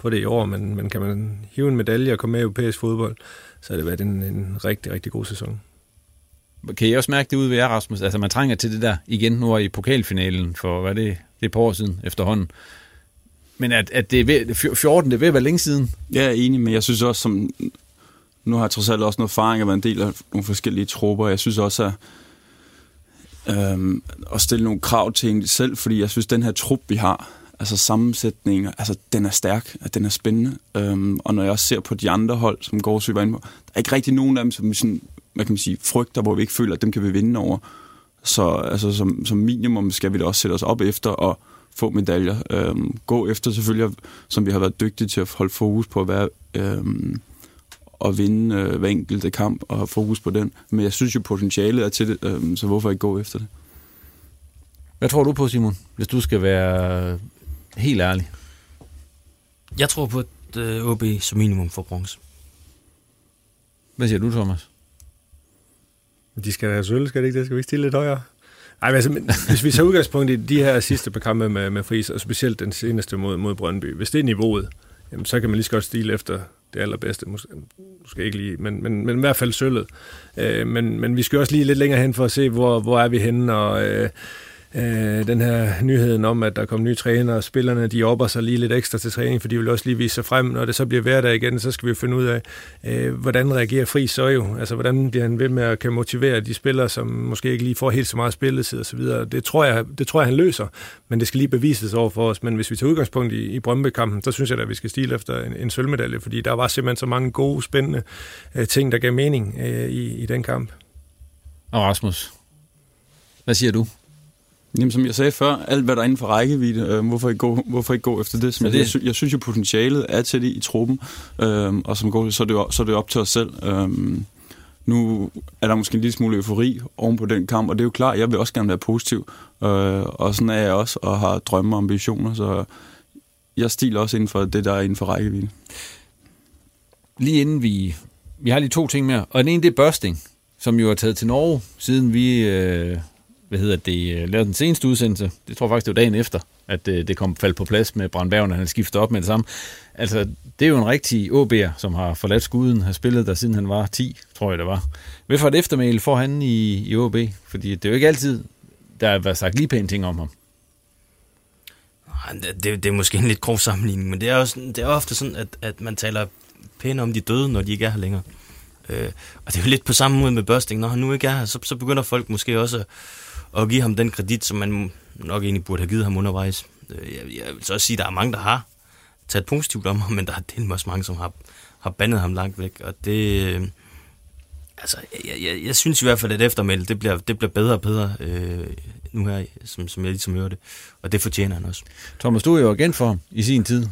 på det i år, men, men kan man hive en medalje og komme med i europæisk fodbold, så har det været en, en rigtig, rigtig god sæson. Kan I også mærke det ude ved jer, Rasmus? Altså, man trænger til det der igen nu i pokalfinalen for, hvad er det, det er par år siden efterhånden. Men at, at det er ved, 14, det er ved at være længe siden. Jeg er enig, men jeg synes også, som nu har jeg trods alt også noget erfaring at være en del af nogle forskellige trupper. Jeg synes også, at, øhm, at stille nogle krav til en selv, fordi jeg synes, at den her trup, vi har, altså sammensætning, altså den er stærk, at den er spændende. Øhm, og når jeg også ser på de andre hold, som går var inde på, der er ikke rigtig nogen af dem, som sådan, hvad kan man sige, frygter, hvor vi ikke føler, at dem kan vi vinde over. Så altså, som, som minimum skal vi da også sætte os op efter og få medaljer. Øhm, gå efter selvfølgelig, som vi har været dygtige til at holde fokus på at være øhm, at vinde øh, hver enkelte kamp og have fokus på den. Men jeg synes jo, potentialet er til det, øh, så hvorfor ikke gå efter det? Hvad tror du på, Simon, hvis du skal være helt ærlig? Jeg tror på, at øh, OB som minimum får bronze. Hvad siger du, Thomas? De skal have sølv, skal det ikke det? Skal vi ikke stille lidt højere? Ej, altså, hvis vi tager udgangspunkt i de her sidste par kampe med, med Friis, og specielt den seneste mod, mod Brøndby, hvis det er niveauet, jamen, så kan man lige så godt stile efter det allerbedste, måske, måske ikke lige, men, men, men i hvert fald sølvet. Øh, men, men vi skal også lige lidt længere hen for at se, hvor, hvor er vi henne, og øh, øh, den her nyheden om, at der kommer nye træner, og spillerne de opper sig lige lidt ekstra til træning, for de vil også lige vise sig frem. Når det så bliver hverdag igen, så skal vi finde ud af, øh, hvordan reagerer Fri så jo? Altså, hvordan bliver han ved med at kan motivere de spillere, som måske ikke lige får helt så meget spilletid og så videre. Det tror jeg, det tror jeg han løser, men det skal lige bevises over for os. Men hvis vi tager udgangspunkt i, i Brøndby-kampen, så synes jeg at vi skal stile efter en, en sølvmedalje, fordi der var simpelthen så mange gode, spændende øh, ting, der gav mening øh, i, i den kamp. Og Rasmus, hvad siger du? Jamen, som jeg sagde før, alt hvad der er inden for rækkevidde, øh, hvorfor, ikke gå, hvorfor ikke gå efter det? Så det? Jeg, jeg, jeg synes jo, potentialet er til det i truppen, øh, og som går, så, er det jo, så er det op til os selv. Øh, nu er der måske en lille smule eufori oven på den kamp, og det er jo klart, jeg vil også gerne være positiv, øh, og sådan er jeg også, og har drømme og ambitioner, så jeg stiler også inden for det, der er inden for rækkevidde. Lige inden vi... Vi har lige to ting mere, og den ene, det er Børsting, som jo er taget til Norge, siden vi... Øh hvad hedder det, øh, lavede den seneste udsendelse. Det tror jeg faktisk, det var dagen efter, at øh, det, kom faldt på plads med Brandberg, når han skiftede op med det samme. Altså, det er jo en rigtig OB'er, som har forladt skuden, har spillet der siden han var 10, tror jeg det var. Hvad for et eftermæl får han i, i OB? Fordi det er jo ikke altid, der har været sagt lige pæne ting om ham. Ah, det, det, er måske en lidt grov sammenligning, men det er, også, det er ofte sådan, at, at man taler pænt om de døde, når de ikke er her længere. Øh, og det er jo lidt på samme måde med Børsting. Når han nu ikke er her, så, så begynder folk måske også og give ham den kredit, som man nok egentlig burde have givet ham undervejs. Øh, jeg, jeg vil så også sige, at der er mange, der har taget positivt om ham, men der er del også mange, som har, har bandet ham langt væk, og det... Øh, altså, jeg, jeg, jeg synes i hvert fald, at eftermældet, det bliver, det bliver bedre og bedre øh, nu her, som, som jeg ligesom hører det, og det fortjener han også. Thomas, du er jo igen for ham i sin tid.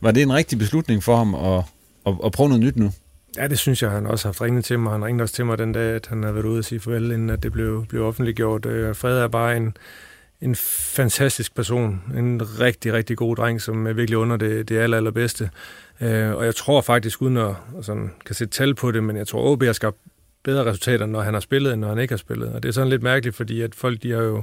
Var det en rigtig beslutning for ham at, at, at prøve noget nyt nu? Ja, det synes jeg, han også har haft ringet til mig. Han ringede også til mig den dag, at han havde været ude og sige farvel, inden at det blev, blev offentliggjort. Øh, fred er bare en, en fantastisk person. En rigtig, rigtig god dreng, som er virkelig under det, det aller, allerbedste. Øh, og jeg tror faktisk, uden at sådan, kan sætte tal på det, men jeg tror, OB har skabt bedre resultater, når han har spillet, end når han ikke har spillet. Og det er sådan lidt mærkeligt, fordi at folk de har jo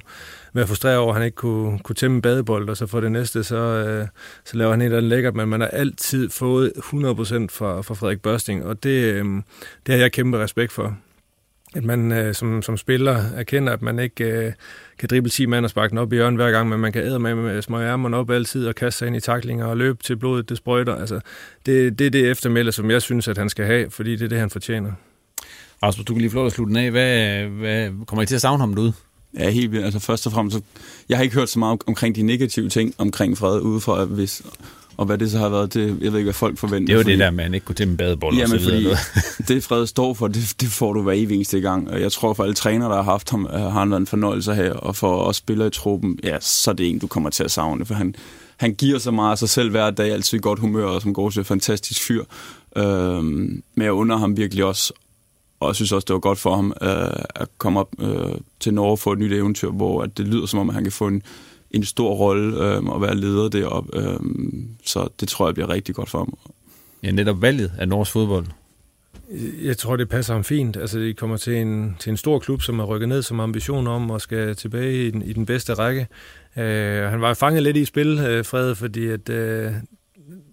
været frustreret over, at han ikke kunne, kunne tæmme en badebold, og så for det næste, så, øh, så laver han et eller andet lækkert, men man har altid fået 100% fra, fra Frederik Børsting, og det, øh, det har jeg kæmpe respekt for. At man øh, som, som spiller erkender, at man ikke øh, kan drible 10 mand og sparke den op i hjørnet hver gang, men man kan æde med, med små ærmerne op altid og kaste sig ind i taklinger og løbe til blodet, det sprøjter. Altså, det, det er det eftermælde, som jeg synes, at han skal have, fordi det er det, han fortjener. Rasmus, du kan lige få lov at slutte den af. Hvad, hvad, kommer I til at savne ham derude? Ja, helt vildt. Altså først og fremmest, så, jeg har ikke hørt så meget omkring de negative ting omkring fred udefra, hvis, og hvad det så har været, det, jeg ved ikke, hvad folk forventer. Det er jo fordi, det der med, at han ikke kunne til en badebold ja, og så videre. det Fred står for, det, det får du hver evig eneste gang. Og jeg tror for alle trænere, der har haft ham, har han været en fornøjelse her, og for os spillere i truppen, ja, så er det en, du kommer til at savne, for han, han giver så meget af sig selv hver dag, altid i godt humør, og som går til fantastisk fyr. Øhm, men jeg under ham virkelig også, og jeg synes også, det var godt for ham øh, at komme op øh, til Norge og få et nyt eventyr, hvor at det lyder som om, at han kan få en, en stor rolle øh, og være leder deroppe. Øh, så det tror jeg bliver rigtig godt for ham. Ja, netop valget af Norges fodbold. Jeg tror, det passer ham fint. Altså, de kommer til en, til en stor klub, som har rykket ned som ambition om og skal tilbage i den, i den bedste række. Uh, han var fanget lidt i spil, uh, Fred, fordi at, uh,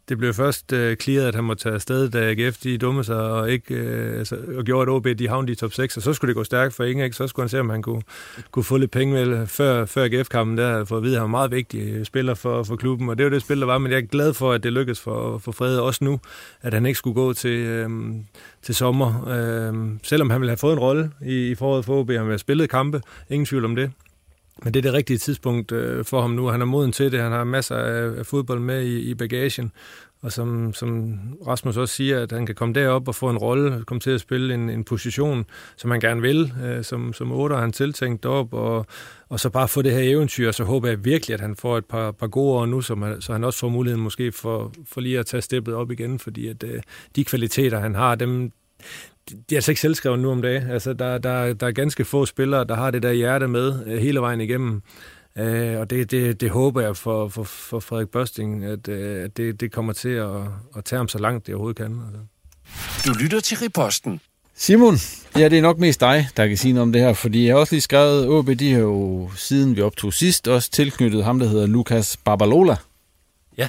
det blev først øh, clearet, at han måtte tage afsted, da AGF de dumme sig og, ikke, øh, altså, og gjorde, at OB de havnede i top 6, og så skulle det gå stærkt for ingen, ikke? så skulle han se, om han kunne, kunne få lidt penge med, før, før AGF-kampen der, for at vide, at han var meget vigtig øh, spiller for, for klubben, og det var det spil, der var, men jeg er glad for, at det lykkedes for, for Frede også nu, at han ikke skulle gå til, øh, til sommer, øh, selvom han ville have fået en rolle i, i foråret for OB, han ville have spillet kampe, ingen tvivl om det. Men det er det rigtige tidspunkt øh, for ham nu. Han er moden til det. Han har masser af, fodbold med i, i bagagen. Og som, som Rasmus også siger, at han kan komme derop og få en rolle, komme til at spille en, en position, som han gerne vil. Øh, som, som otter han tiltænkt op, og, og så bare få det her eventyr. Og så håber jeg virkelig, at han får et par, par gode år nu, så, man, så han også får muligheden måske for, for lige at tage steppet op igen. Fordi at øh, de kvaliteter, han har, dem, de er altså ikke selvskrevet nu om dagen. Altså, der, der, der er ganske få spillere, der har det der hjerte med øh, hele vejen igennem. Øh, og det, det, det håber jeg for, for, for Frederik Børsting, at, øh, at det, det kommer til at, at tage ham så langt, det overhovedet kan. Altså. Du lytter til Riposten. Simon, ja, det er nok mest dig, der kan sige noget om det her, fordi jeg har også lige skrevet, OB, de har jo siden vi optog sidst også tilknyttet ham, der hedder Lukas Barbalola. Ja.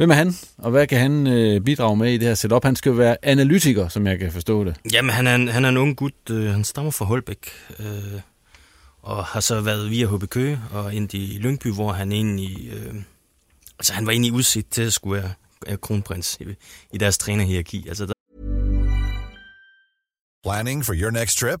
Hvem er han, og hvad kan han øh, bidrage med i det her setup? Han skal jo være analytiker, som jeg kan forstå det. Jamen, han er en, han er en ung gut. Øh, han stammer fra Holbæk. Øh, og har så været via HB Køge og ind i Lyngby, hvor han egentlig, øh, altså han var egentlig udsigt til at skulle være, være kronprins i, i deres trænerhierarki. Altså, der... Planning for your next trip?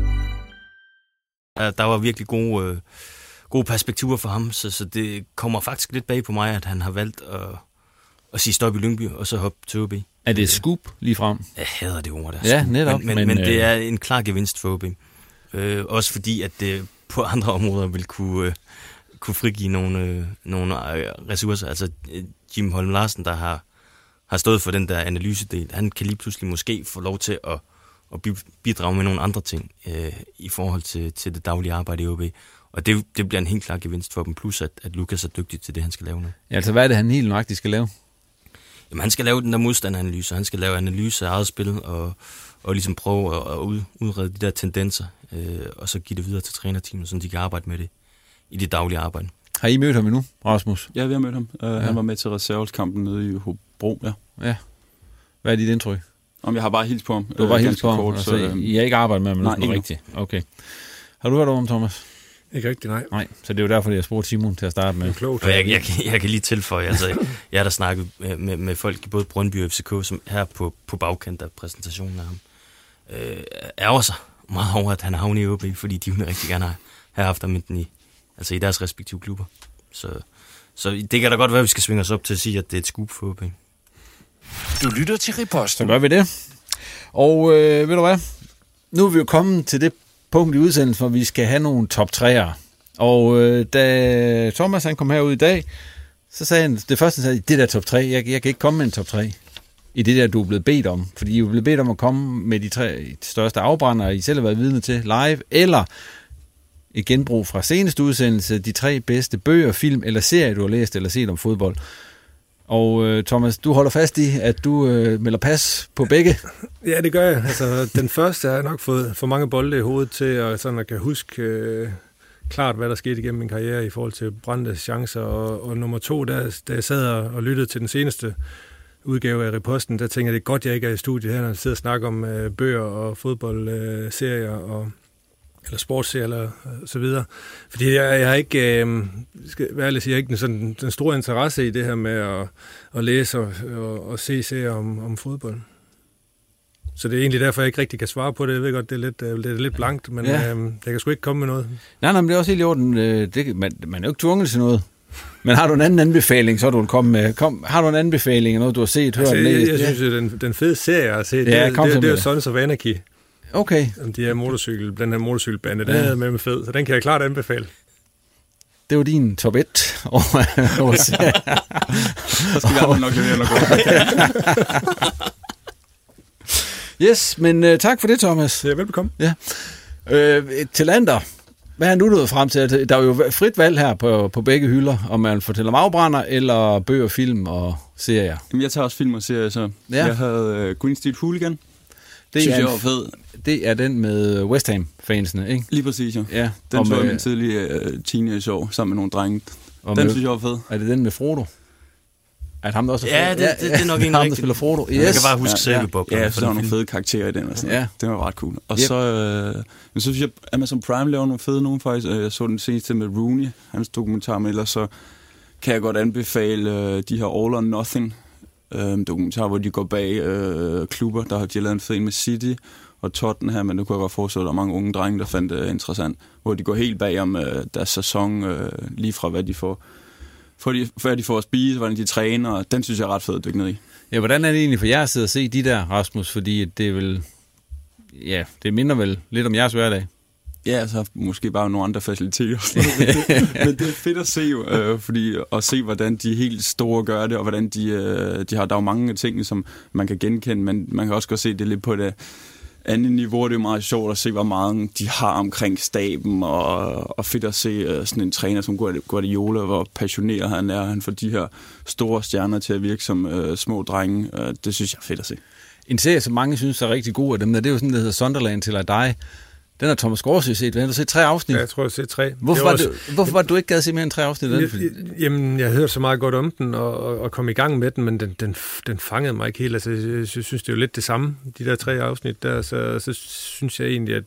Der var virkelig gode, øh, gode perspektiver for ham, så, så det kommer faktisk lidt bag på mig, at han har valgt at, at sige stop i Lyngby, og så hoppe til OB. Er det et scoop lige frem? Jeg hader det ord der. Ja, netop. Men, men, men, men øh... det er en klar gevinst for OB. Øh, også fordi, at det på andre områder vil kunne, øh, kunne frigive nogle, øh, nogle øh, ressourcer. Altså øh, Jim Holm Larsen, der har, har stået for den der analysedel, han kan lige pludselig måske få lov til at, at bidrage med nogle andre ting øh, i forhold til, til det daglige arbejde i OB. Og det, det bliver en helt klar gevinst for dem, plus at, at Lukas er dygtig til det, han skal lave nu. Ja, altså hvad er det, han helt nøjagtigt skal lave? Jamen, han skal lave den der modstandanalyse, han skal lave analyse af eget spil, og, og ligesom prøve at, at ud, udrede de der tendenser, øh, og så give det videre til trænerteamet, så de kan arbejde med det i det daglige arbejde. Har I mødt ham endnu, Rasmus? Ja, vi har mødt ham. Uh, ja. Han var med til reserveskampen nede i Hobro, ja. Ja. Hvad er dit indtryk? Om jeg har bare hilst på ham. Du har bare øh, hilst på ham, kort, altså, så, øh, I har ikke arbejdet med ham nej, ikke rigtigt? Okay. Har du hørt om Thomas? Ikke rigtigt, nej. Nej, så det er jo derfor, jeg spurgte Simon til at starte med. Klogt. Og jeg, jeg, kan- jeg kan lige tilføje, altså, jeg har da snakket med, med, med folk i både Brøndby og FCK, som her på, på bagkant af præsentationen af ham, øh, ærger sig meget over, at han er havnet i OB, fordi de ville rigtig gerne have, haft ham i, altså i deres respektive klubber. Så, så det kan da godt være, at vi skal svinge os op til at sige, at det er et scoop for OB. Du lytter til Riposten. Så gør vi det. Og øh, ved du hvad? Nu er vi jo kommet til det punkt i udsendelsen, hvor vi skal have nogle top 3'ere. Og øh, da Thomas han kom herud i dag, så sagde han, det første han sagde, det der top 3, jeg, jeg kan ikke komme med en top 3 i det der, du er blevet bedt om. Fordi I er blevet bedt om at komme med de tre største afbrændere, I selv har været vidne til live, eller et genbrug fra seneste udsendelse, de tre bedste bøger, film eller serie, du har læst eller set om fodbold. Og øh, Thomas, du holder fast i, at du øh, melder pas på begge. Ja, det gør jeg. Altså, den første har jeg nok fået for mange bolde i hovedet til, at sådan at kan huske øh, klart, hvad der skete igennem min karriere i forhold til brændte chancer. Og, og nummer to, da, da jeg sad og, lyttede til den seneste udgave af Reposten, der tænkte jeg, det er godt, jeg ikke er i studiet her, når jeg sidder og snakker om øh, bøger og fodboldserier øh, og eller sportsserier eller øh, så videre. Fordi jeg, jeg har ikke, øh, skal være ærlig jeg har ikke sådan, den store interesse i det her med at, at læse og, og, og se serier om, om fodbold. Så det er egentlig derfor, jeg ikke rigtig kan svare på det. Jeg ved godt, det er lidt, øh, det er lidt blankt, men Ja. øh, jeg kan sgu ikke komme med noget. Nej, nej, men det er også helt i orden. Øh, Det, man, man er jo ikke tvunget til noget. Men har du en anden anbefaling, så er du vil komme med. Kom, har du en anbefaling af noget, du har set, hørt, Altså, læst? jeg, jeg synes, at den, den fede serie, jeg har set, Ja, det, det, så det, det er jo Sons of Anarchy. Okay. De her motorcykel, den her motorcykelbande, den Ja. er med med fed, så den kan jeg klart anbefale. Det var din top 1 over, over serier. Så skal vi nok levere noget godt. Yes, men uh, tak for det, Thomas. Ja, velbekomme. Ja. Øh, til Lander, hvad har du nået frem til? Altså, Der er jo frit valg her på, på begge hylder, om man fortæller om afbrænder, eller bøger, film og serier. Jamen, jeg tager også film og serier, så Ja. jeg havde uh, Green Street Hooligan. Det synes er jeg var fed. Det er den med West Ham-fansene, ikke? Lige præcis, jo. Ja, Den og så jeg min tidlige uh, teenageår sammen med nogle drenge. Og Den med- synes jeg var fed. Er det den med Frodo? Er det ham, der også er Ja, det- det- det er nok en ham, der spiller Frodo. Yes. Jeg kan bare huske. Ja, ja den så der var nogle fede karakterer i den. Og sådan. Ja. Ja. Det var ret cool. Og Yep. så, øh, men så synes jeg, Amazon Prime laver nogle fede nogen faktisk. Øh, Jeg så den seneste med Rooney, hans dokumentar, men ellers så kan jeg godt anbefale øh, de her All or Nothing øh, dokumentar, hvor de går bag øh, klubber. Der har de lavet en fed en med City og Tottenham, men det kunne jeg godt forestille, at der er mange unge drenge, der fandt det interessant. Hvor de går helt bag om øh, deres sæson, øh, lige fra hvad de får, for de, hvad de får at spise, hvordan de træner, og den synes jeg er ret fed at dykke ned i. Ja, hvordan er det egentlig for jer at sidde og se de der, Rasmus? Fordi det er vel... Ja, det minder vel lidt om jeres hverdag. Ja, altså måske bare nogle andre faciliteter. men, det, men det er fedt at se jo, øh, fordi at se, hvordan de helt store gør det, og hvordan de, øh, de har, der er jo mange ting, som man kan genkende, men man kan også godt se det lidt på det andet niveau. Det er jo meget sjovt at se, hvor meget de har omkring staben, og, og fedt at se øh, sådan en træner som Guardiola, hvor passioneret han er. Han får de her store stjerner til at virke som øh, små drenge. Øh, det synes jeg er fedt at se. En serie, som mange synes er rigtig god af dem, der, det er jo sådan, der hedder Sunderland til at dig. Den har Thomas Gårdsø set. Den har du set tre afsnit? Ja, jeg tror, jeg har set tre. Hvorfor var, var du, også- hvorfor var du ikke gad se mere end tre afsnit af den? Jeg- Jamen, jeg hørte så meget godt om den, og, og, kom i gang med den, men den, den, den fangede mig ikke helt. Altså, jeg, synes, det er jo lidt det samme, de der tre afsnit der, så, så synes jeg egentlig, at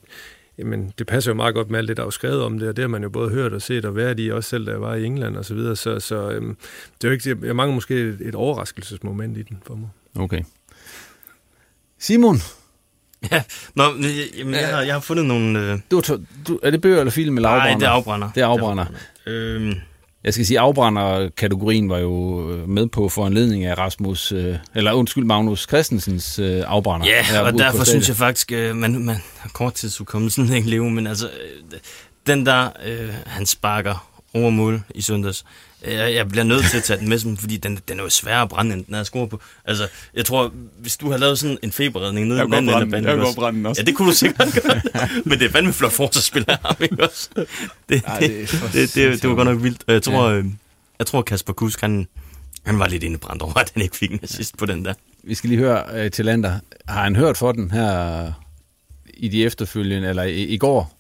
jamen, det passer jo meget godt med alt det, der er skrevet om det, og det har man jo både hørt og set og været i, også selv da jeg var i England og så videre, så, så øhm, det er jo ikke, jeg mangler måske et, et overraskelsesmoment i den for mig. Okay. Simon, Ja, nå, men, jamen, jeg, har, jeg har fundet nogle... Øh, du, du, er det bøger eller film eller Nej, afbrænder? det er afbrænder. Det er afbrænder. Øhm, Jeg skal sige, afbrænder-kategorien var jo øh, med på foranledning af Rasmus, øh, eller undskyld, Magnus Christensens øh, afbrænder. Ja, og derfor synes jeg faktisk, øh, man, man har korttidsudkommelsen ikke leve, men altså, øh, den der, øh, han sparker over mål i søndags, øh, jeg bliver nødt til at tage den med, sådan, fordi den, den er jo svær at brænde, end den er score på. Altså, jeg tror, hvis du har lavet sådan en feberredning nede i Jeg den anden ende af banen, Jeg godt brænde den også. Ja, det kunne du sikkert gøre. men det er fandme flot forsvarsspil af ham, ikke også? Det, Ej, det, det er det, det, det, det, det var godt nok vildt. Jeg tror, Ja. ja. øh, jeg tror Kasper Kusk, han, han var lidt indebrændt over, at han ikke fik en assist på den der. Vi skal lige høre øh, til Lander. Har han hørt for den her i de efterfølgende, eller i, i går?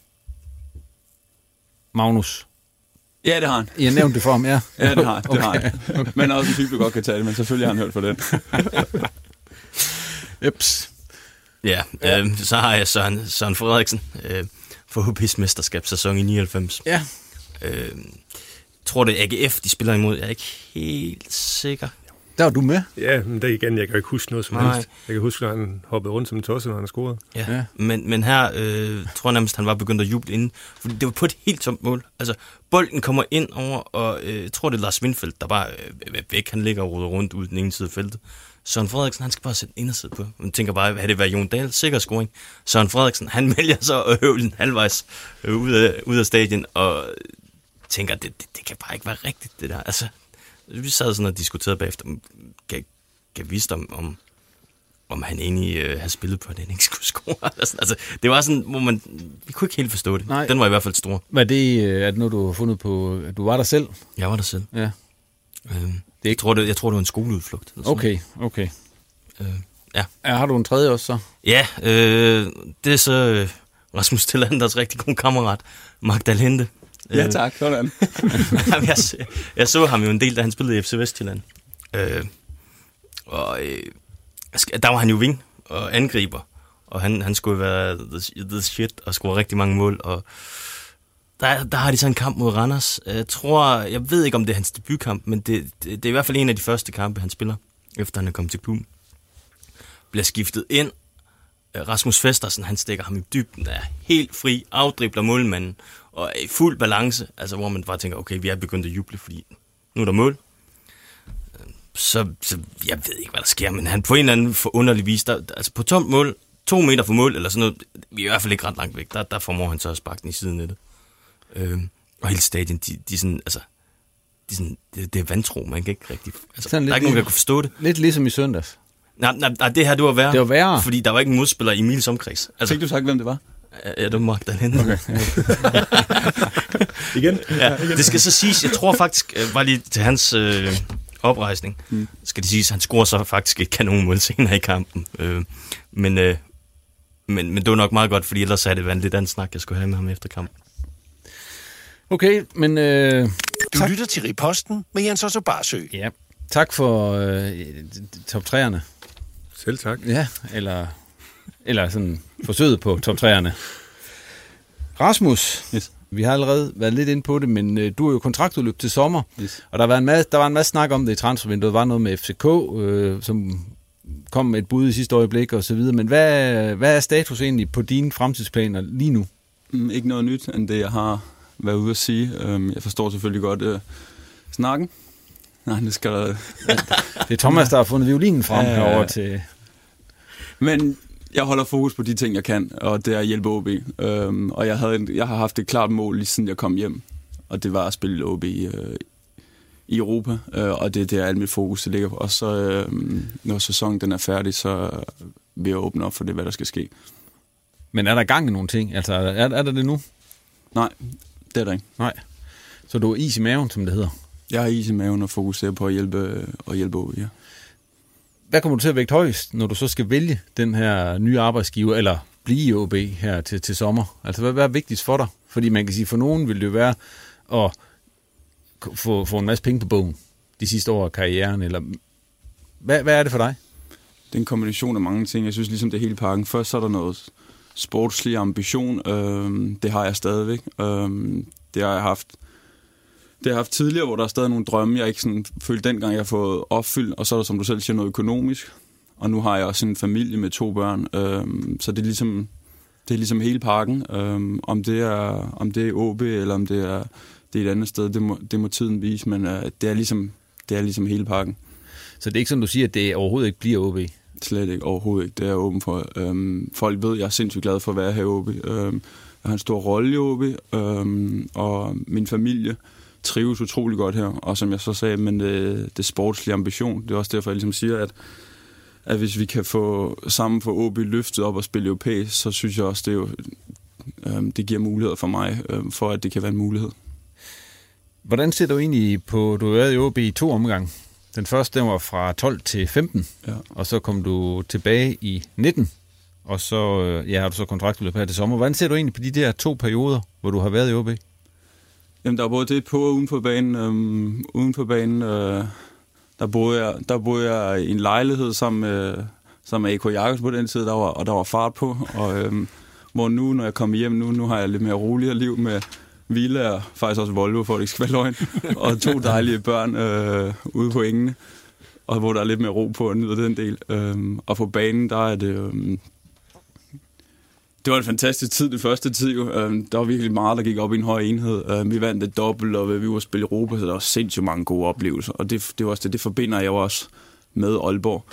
Magnus? Ja, det har han. I har nævnt det for ham, ja. Ja, det har, det har Okay. han. Men også en type, der godt kan tage det, men selvfølgelig har han hørt for den. Ups. Ja, øh, så har jeg Søren, Søren Frederiksen øh, for HP's mesterskabssæson i 99. Ja. Øh, tror det er AGF, de spiller imod. Jeg er ikke helt sikker. Der var du med. Ja, men det igen, jeg kan ikke huske noget som Nej. helst. Jeg kan huske, når han hoppede rundt som en tosse, når han scorede. Ja. ja. Men, men her øh, tror jeg nærmest, han var begyndt at juble inden. For det var på et helt tomt mål. Altså, bolden kommer ind over, og øh, jeg tror, det er Lars Windfeldt, der bare øh, er væk. Han ligger og ruder rundt ud den ene side af feltet. Søren Frederiksen, han skal bare sætte inderside på. Man tænker bare, havde det været Jon Dahl? Sikker scoring. Søren Frederiksen, han vælger så at høvle en halvvejs øh, ud, af, ud af stadion, og tænker, det, det, det kan bare ikke være rigtigt, det der. Altså, vi sad sådan og diskuterede bagefter, kan, kan vise om, om, om han egentlig øh, havde spillet på, at han ikke skulle score. Altså, det var sådan, hvor man, vi kunne ikke helt forstå det. Nej. Den var i hvert fald stor. Var det, øh, er det noget, du har fundet på, at du var der selv? Jeg var der selv. Ja. Øhm, det er ikke... jeg, tror, det, jeg tror, det var en skoleudflugt. Eller sådan Okay, okay. Øh, ja. ja. Har du en tredje også så? Ja, øh, det er så øh, Rasmus Tillanders rigtig god kammerat, Magdalente. Ja, tak. Sådan. Jeg, jeg så ham jo en del, da han spillede i FC Vestjylland. Øh, og øh, der var han jo wing og angriber, og han, han skulle være the, the shit og score rigtig mange mål, og der, der har de så en kamp mod Randers. Jeg tror, jeg ved ikke, om det er hans debutkamp, men det, det, det er i hvert fald en af de første kampe, han spiller, efter han er kommet til klubben. Bliver skiftet ind. Rasmus Festersen, han stikker ham i dybden, er helt fri, afdribler målmanden, og i fuld balance, altså hvor man bare tænker, okay, vi er begyndt at juble, fordi nu er der mål. Så, så jeg ved ikke, hvad der sker, men han på en eller anden forunderlig vis, der, altså på tomt mål, to meter fra mål, eller sådan noget, vi er i hvert fald ikke ret langt væk, der, der formår han så at sparke den i siden af det. Øhm, og hele stadion, de, de sådan, altså, de sådan, det, det er vantro, man kan ikke rigtig, altså, Sådan der er lidt ikke nogen, der lige- kunne forstå det. Lidt ligesom i søndags. Nej, nej, nej, det her, det var værre. Det var værre. Fordi der var ikke en modspiller i Emils omkreds. Altså, Fik du sagt, hvem det var? Ja, det var Magdalene. Okay. Igen? Ja, det skal så siges, jeg tror faktisk, øh, bare lige til hans øh, oprejsning, mm. skal det siges, han scorer så faktisk et kanonmål senere i kampen. Øh, men, øh, men, men det var nok meget godt, fordi ellers er det været en lidt anden snak, jeg skulle have med ham efter kampen. Okay, men... Øh, Du tak. lytter til Riposten med Jens Otto Barsø. Ja. Tak for øh, top 3'erne. Selv tak. Ja, eller, eller sådan forsøget på top 3'erne. Rasmus, yes. vi har allerede været lidt inde på det, men øh, du er jo kontraktudløb til sommer, yes. og der var, en masse, der var en masse snak om det i transfervinduet. Der var noget med FCK, øh, som kom med et bud i sidste øjeblik og så videre. Men hvad, hvad er status egentlig på dine fremtidsplaner lige nu? Mm, ikke noget nyt, end det jeg har været ude at sige. Um, jeg forstår selvfølgelig godt uh, snakken. Nej, det skal der... det er Thomas, der har fundet violinen frem Ja, herover til... Men jeg holder fokus på de ting, jeg kan, og det er at hjælpe OB. Um, og jeg, havde en, jeg har haft et klart mål, lige siden jeg kom hjem. Og det var at spille OB i, uh, i Europa. Uh, og det er der, alt mit fokus det ligger på. Og så, uh, når sæsonen den er færdig, så vil jeg åbne op for det, hvad der skal ske. Men er der gang i nogle ting? Altså, er, er der det nu? Nej, det er der ikke. Nej. Så du er is i maven, som det hedder? Jeg har is i maven og fokuserer på at hjælpe, at hjælpe OB, ja. Hvad kommer du til at vægte højst, når du så skal vælge den her nye arbejdsgiver, eller blive i OB her til, til sommer? Altså, hvad, hvad er vigtigst for dig? Fordi man kan sige, for nogen vil det jo være at få, få en masse penge på bogen de sidste år af karrieren, eller hvad, hvad er det for dig? Det er en kombination af mange ting. Jeg synes ligesom det er hele pakken. Først så er der noget sportslig ambition. Øh, det har jeg stadigvæk. Øh, det har jeg haft det har jeg haft tidligere, hvor der er stadig nogle drømme, jeg ikke sådan følte dengang, jeg har fået opfyldt. Og så er der, som du selv siger, noget økonomisk. Og nu har jeg også en familie med to børn. Øhm, så det er ligesom, det er ligesom hele pakken. Øhm, om, det er, om det er OB, eller om det er, det er et andet sted, det må, det må tiden vise. Men øh, det, er ligesom, det er ligesom hele pakken. Så det er ikke sådan, du siger, at det overhovedet ikke bliver OB? Slet ikke, overhovedet ikke. Det er jeg åben for. Øhm, folk ved, at jeg er sindssygt glad for at være her i OB. Øhm, jeg har en stor rolle i OB, øhm, og min familie trives utrolig godt her. Og som jeg så sagde, men det, det sportslige ambition, det er også derfor, jeg ligesom siger, at, at hvis vi kan få sammen for OB løftet op og spille europæisk, så synes jeg også, det, er jo, øhm, det giver muligheder for mig, øhm, for at det kan være en mulighed. Hvordan ser du egentlig på, du har været i OB i to omgange. Den første, den var fra 12 til 15, ja. og så kom du tilbage i 19, og så ja, har du så kontraktudløb her til sommer. Hvordan ser du egentlig på de der to perioder, hvor du har været i OB? Jamen, der var både det på og uden for banen. Øhm, uden for banen, øh, der, boede jeg, der boede jeg i en lejlighed sammen med, sammen med A.K. Jacobs på den tid, der var, og der var fart på. Og, øhm, hvor nu, når jeg kommer hjem, nu, nu har jeg lidt mere roligere liv med Villa og faktisk også Volvo, for det ikke skal være løgn, og to dejlige børn øh, ude på engene, og hvor der er lidt mere ro på at nyde den del. Øhm, og på banen, der er det... Øhm, det var en fantastisk tid, den første tid jo. Øhm, der var virkelig meget, der gik op i en høj enhed. Øhm, vi vandt det dobbelt, og vi var spille Europa, så der var sindssygt mange gode oplevelser. Og det, det var også det, det forbinder jeg jo også med Aalborg.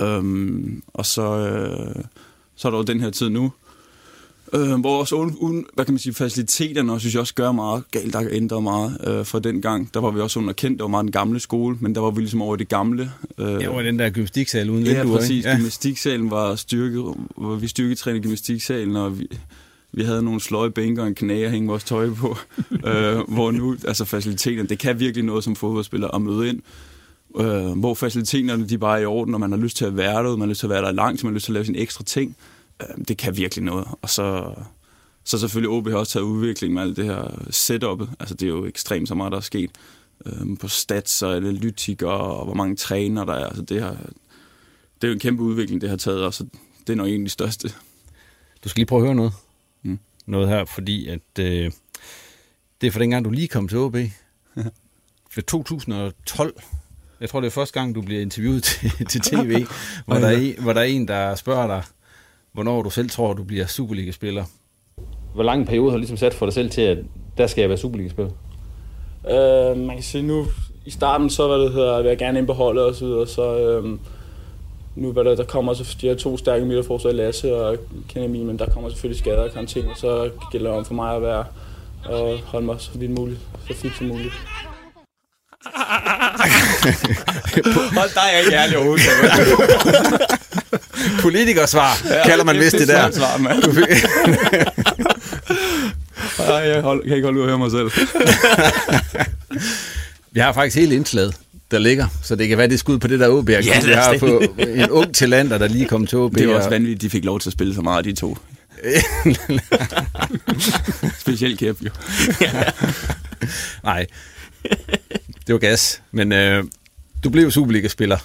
Øhm, og så, øh, så er der jo den her tid nu, øh, hvor også uden, hvad kan man sige, faciliteterne også, synes jeg også gør meget galt, der ændret meget øh, fra den gang. Der var vi også underkendt, det var meget den gamle skole, men der var vi ligesom over det gamle. Øh, ja, over den der gymnastiksal uden vinduer, Ja, præcis. Ja. Gymnastiksalen var styrket, hvor vi styrketrænede gymnastiksalen, og vi, vi havde nogle sløje bænker og en knæ at hænge vores tøj på, øh, hvor nu, altså faciliteterne, det kan virkelig noget som fodboldspiller at møde ind, øh, hvor faciliteterne de bare er i orden, og man har lyst til at være der, man har lyst til at være der langt, man har lyst til at lave sine ekstra ting. Øh, det kan virkelig noget. Og så, så selvfølgelig OB har også taget udvikling med alt det her setup'et. Altså det er jo ekstremt så meget, der er sket. Øh, på stats og analytikere, og hvor mange træner der er. Altså det, har, det er jo en kæmpe udvikling, det har taget, og så det er nok en af de største. Du skal lige prøve at høre noget. Mm. Noget her, fordi at, øh, det er for dengang, du lige kom til OB. For 2012, jeg tror, det er første gang, du bliver interviewet til, til tv, hvor, der er hvor der er en, der spørger dig, hvornår du selv tror, du bliver Superliga-spiller. Hvor lang en periode har du ligesom sat for dig selv til, at der skal jeg være Superliga-spiller? Øh, man kan sige nu, i starten, så hvad det hedder, vil jeg gerne ind på holdet og så videre, så øh, nu hvad der, der kommer så de her to stærke midterforsvar, Lasse og Kenemi, men der kommer selvfølgelig skader og karantæne, så gælder det om for mig at være og holde mig så vidt muligt, så fit som muligt. Hold dig ikke ærlig overhovedet. Politikersvar, ja, kalder man vist det der. Svar, mand. Ej, jeg hold, kan ikke holde ud at høre mig selv. Vi har faktisk hele indslaget, der ligger, så det kan være, det er skud på det der OB. Ja, vi har på en ung talander, der lige kom til OB. Det var også vanvittigt, de fik lov til at spille så meget, de to. Specielt Kæp, jo. Nej, det var gas. Men øh, du blev Superliga-spiller,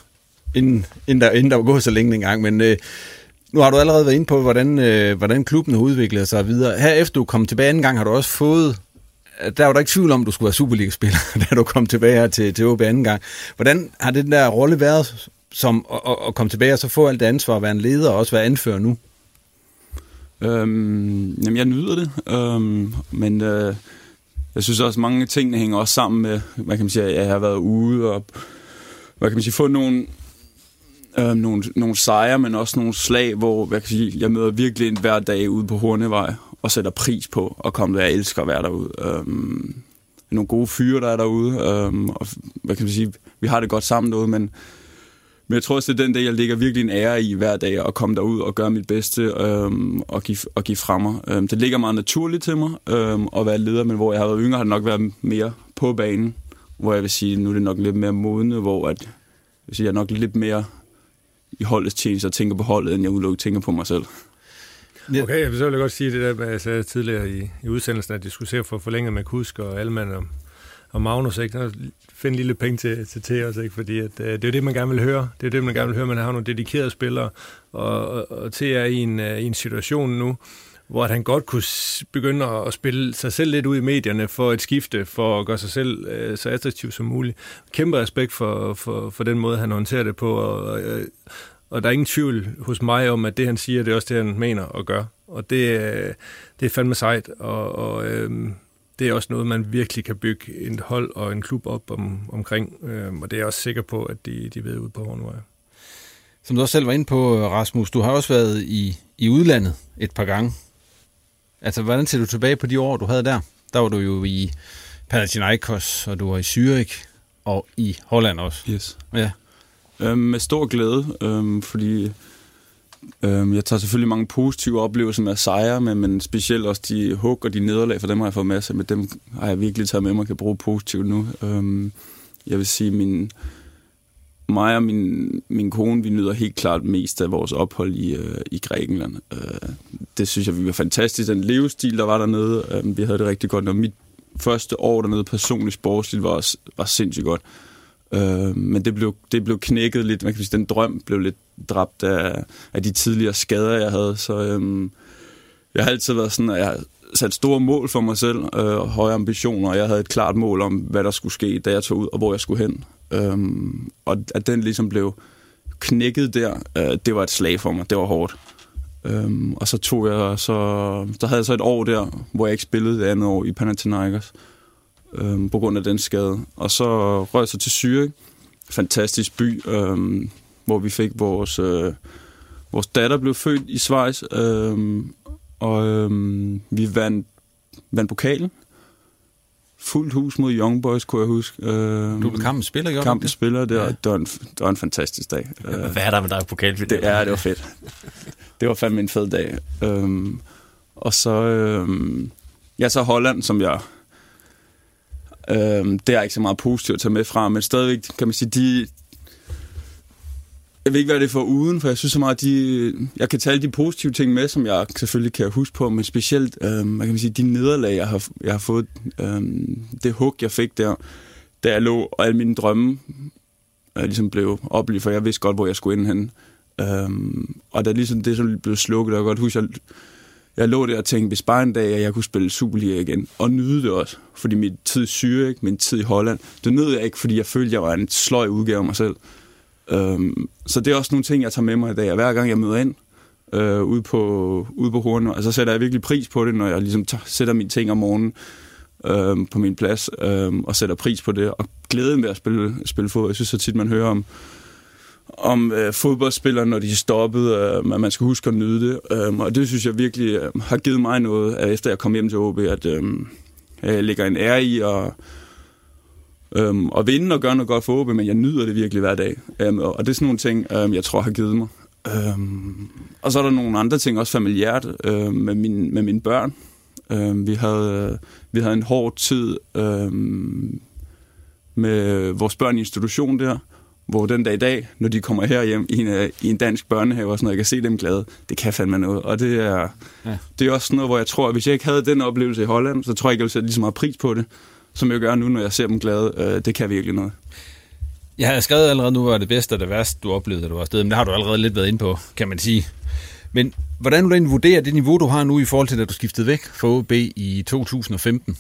inden, inden, der, inden der var gået så længe engang. Men øh, nu har du allerede været inde på, hvordan, øh, hvordan klubben har udviklet sig videre. Her efter du kom tilbage anden gang, har du også fået... Øh, der var der ikke tvivl om, at du skulle være Superliga-spiller, da du kom tilbage her til, til OB anden gang. Hvordan har den der rolle været som at, at komme tilbage og så få alt det ansvar at være en leder og også være anfører nu? Øhm, jamen, jeg nyder det, øhm, men øh, jeg synes også, at mange ting hænger også sammen med, hvad kan man sige, at jeg har været ude og, hvad kan man sige, få nogle, øh, nogle, nogle sejre, men også nogle slag, hvor jeg, kan sige, jeg møder virkelig en hver dag ude på Hornevej og sætter pris på at komme der. Jeg elsker at være derude. Øhm, nogle gode fyre, der er derude, øhm, og hvad kan man sige, vi har det godt sammen derude, men men jeg tror også, det er den dag, jeg ligger virkelig en ære i hver dag, at komme derud og gøre mit bedste øhm, og, give, og give fra mig. Øhm, det ligger meget naturligt til mig øhm, at være leder, men hvor jeg har været yngre, har det nok været mere på banen. Hvor jeg vil sige, nu er det nok lidt mere modne, hvor at, jeg, vil sige, jeg er nok lidt mere i holdets tjeneste og tænker på holdet, end jeg udelukkende tænker på mig selv. Okay, så vil jeg godt sige det der, hvad jeg sagde tidligere i, i udsendelsen, at de skulle se for forlænget med Kusk og Alman og, og Magnus, ikke? Og finde lille penge til, til, til os, ikke? fordi at, øh, det er det, man gerne vil høre. Det er det, man gerne vil høre. Man har nogle dedikerede spillere, og, og, og til er i en, uh, i en situation nu, hvor han godt kunne begynde at spille sig selv lidt ud i medierne for et skifte, for at gøre sig selv øh, så attraktiv som muligt. Kæmpe respekt for, for, for den måde, han håndterer det på, og, og, og der er ingen tvivl hos mig om, at det, han siger, det er også det, han mener og gør. Og det, øh, det er fandme sejt, og, og øhm, det er også noget, man virkelig kan bygge et hold og en klub op om, omkring, øhm, og det er jeg også sikker på, at de, de ved ud på Hornvej. Som du også selv var inde på, Rasmus, du har også været i, i udlandet et par gange. Altså, hvordan ser du tilbage på de år, du havde der? Der var du jo i Panathinaikos, og du var i Zürich, og i Holland også. Yes. Ja. Øhm, med stor glæde, øhm, fordi øhm, jeg tager selvfølgelig mange positive oplevelser med sejre, men, men specielt også de hug og de nederlag, for dem har jeg fået masser med dem har jeg virkelig taget med mig og kan bruge positivt nu. Øhm, jeg vil sige, min, mig og min, min kone, vi nyder helt klart mest af vores ophold i, øh, i Grækenland. Øh, det synes jeg, vi var fantastisk. Den levestil, der var dernede, øh, vi havde det rigtig godt. Og mit, første år dernede personligt sportsligt var, var sindssygt godt. Øh, men det blev, det blev knækket lidt, man kan sige, den drøm blev lidt dræbt af, af de tidligere skader, jeg havde. Så øh, jeg har altid været sådan, at jeg sat store mål for mig selv, øh, høje ambitioner, og jeg havde et klart mål om, hvad der skulle ske, da jeg tog ud, og hvor jeg skulle hen. Øhm, og at den ligesom blev knækket der, øh, det var et slag for mig. Det var hårdt. Øhm, og så tog jeg så... Der havde jeg så et år der, hvor jeg ikke spillede det andet år i Panathinaikos. Øhm, på grund af den skade. Og så røg jeg så til Zürich. Fantastisk by, øhm, hvor vi fik vores... Øh, vores datter blev født i Schweiz. Øhm, og øhm, vi vandt, vandt pokalen fuldt hus mod Young Boys, kunne jeg huske. Øh, du blev kampens spiller, gjorde Kampens spiller, det var, ja. det, var en, det var en fantastisk dag. Hvad er der med dig på pokalfinalen? Det, ja, det var fedt. det var fandme en fed dag. Øhm, og så, øhm, ja, så Holland, som jeg... Øhm, det er ikke så meget positivt at tage med fra, men stadigvæk, kan man sige, de, jeg ved ikke, hvad det er for uden, for jeg synes så meget, at de, jeg kan tale de positive ting med, som jeg selvfølgelig kan huske på, men specielt, øh, hvad kan man sige, de nederlag, jeg har, jeg har fået, øh, det hug, jeg fik der, da jeg lå, og alle mine drømme øh, ligesom blev oplevet, for jeg vidste godt, hvor jeg skulle ind hen. Øh, og da ligesom det så blev slukket, og jeg godt huske, jeg, jeg lå der og tænkte, hvis bare en dag, at jeg kunne spille Superliga igen, og nyde det også, fordi min tid i Zürich, min tid i Holland, det nød jeg ikke, fordi jeg følte, jeg var en sløj udgave af mig selv. Øhm, så det er også nogle ting, jeg tager med mig i dag. Hver gang jeg møder ind øh, ude på, ude på hornet, altså, så sætter jeg virkelig pris på det, når jeg ligesom t- sætter mine ting om morgenen øh, på min plads, øh, og sætter pris på det, og glæden ved at spille, spille fodbold. Jeg synes så tit, man hører om, om øh, fodboldspillere, når de er stoppet, øh, at man skal huske at nyde det. Øh, og det synes jeg virkelig øh, har givet mig noget, at efter jeg kom hjem til OB, at øh, jeg lægger en ære i, og øhm, og vinde og gøre noget godt for OB, men jeg nyder det virkelig hver dag. Øhm, og det er sådan nogle ting, øhm, jeg tror har givet mig. Øhm, og så er der nogle andre ting, også familiært, øhm, med, min, med mine børn. Øhm, vi, havde, vi havde en hård tid øhm, med vores børn i institution der, hvor den dag i dag, når de kommer her hjem i en, i en dansk børnehave og sådan noget, jeg kan se dem glade, det kan fandme noget. Og det er, ja. det er også noget, hvor jeg tror, at hvis jeg ikke havde den oplevelse i Holland, så tror jeg ikke, jeg ville sætte lige så meget pris på det som jeg gør nu, når jeg ser dem glade. Øh, det kan virkelig noget. Jeg har skrevet allerede nu, hvad det bedste og det værste, du oplevede, da du var afsted, men det har du allerede lidt været inde på, kan man sige. Men hvordan vil du egentlig vurdere det niveau, du har nu i forhold til, da du skiftede væk fra OB i 2015?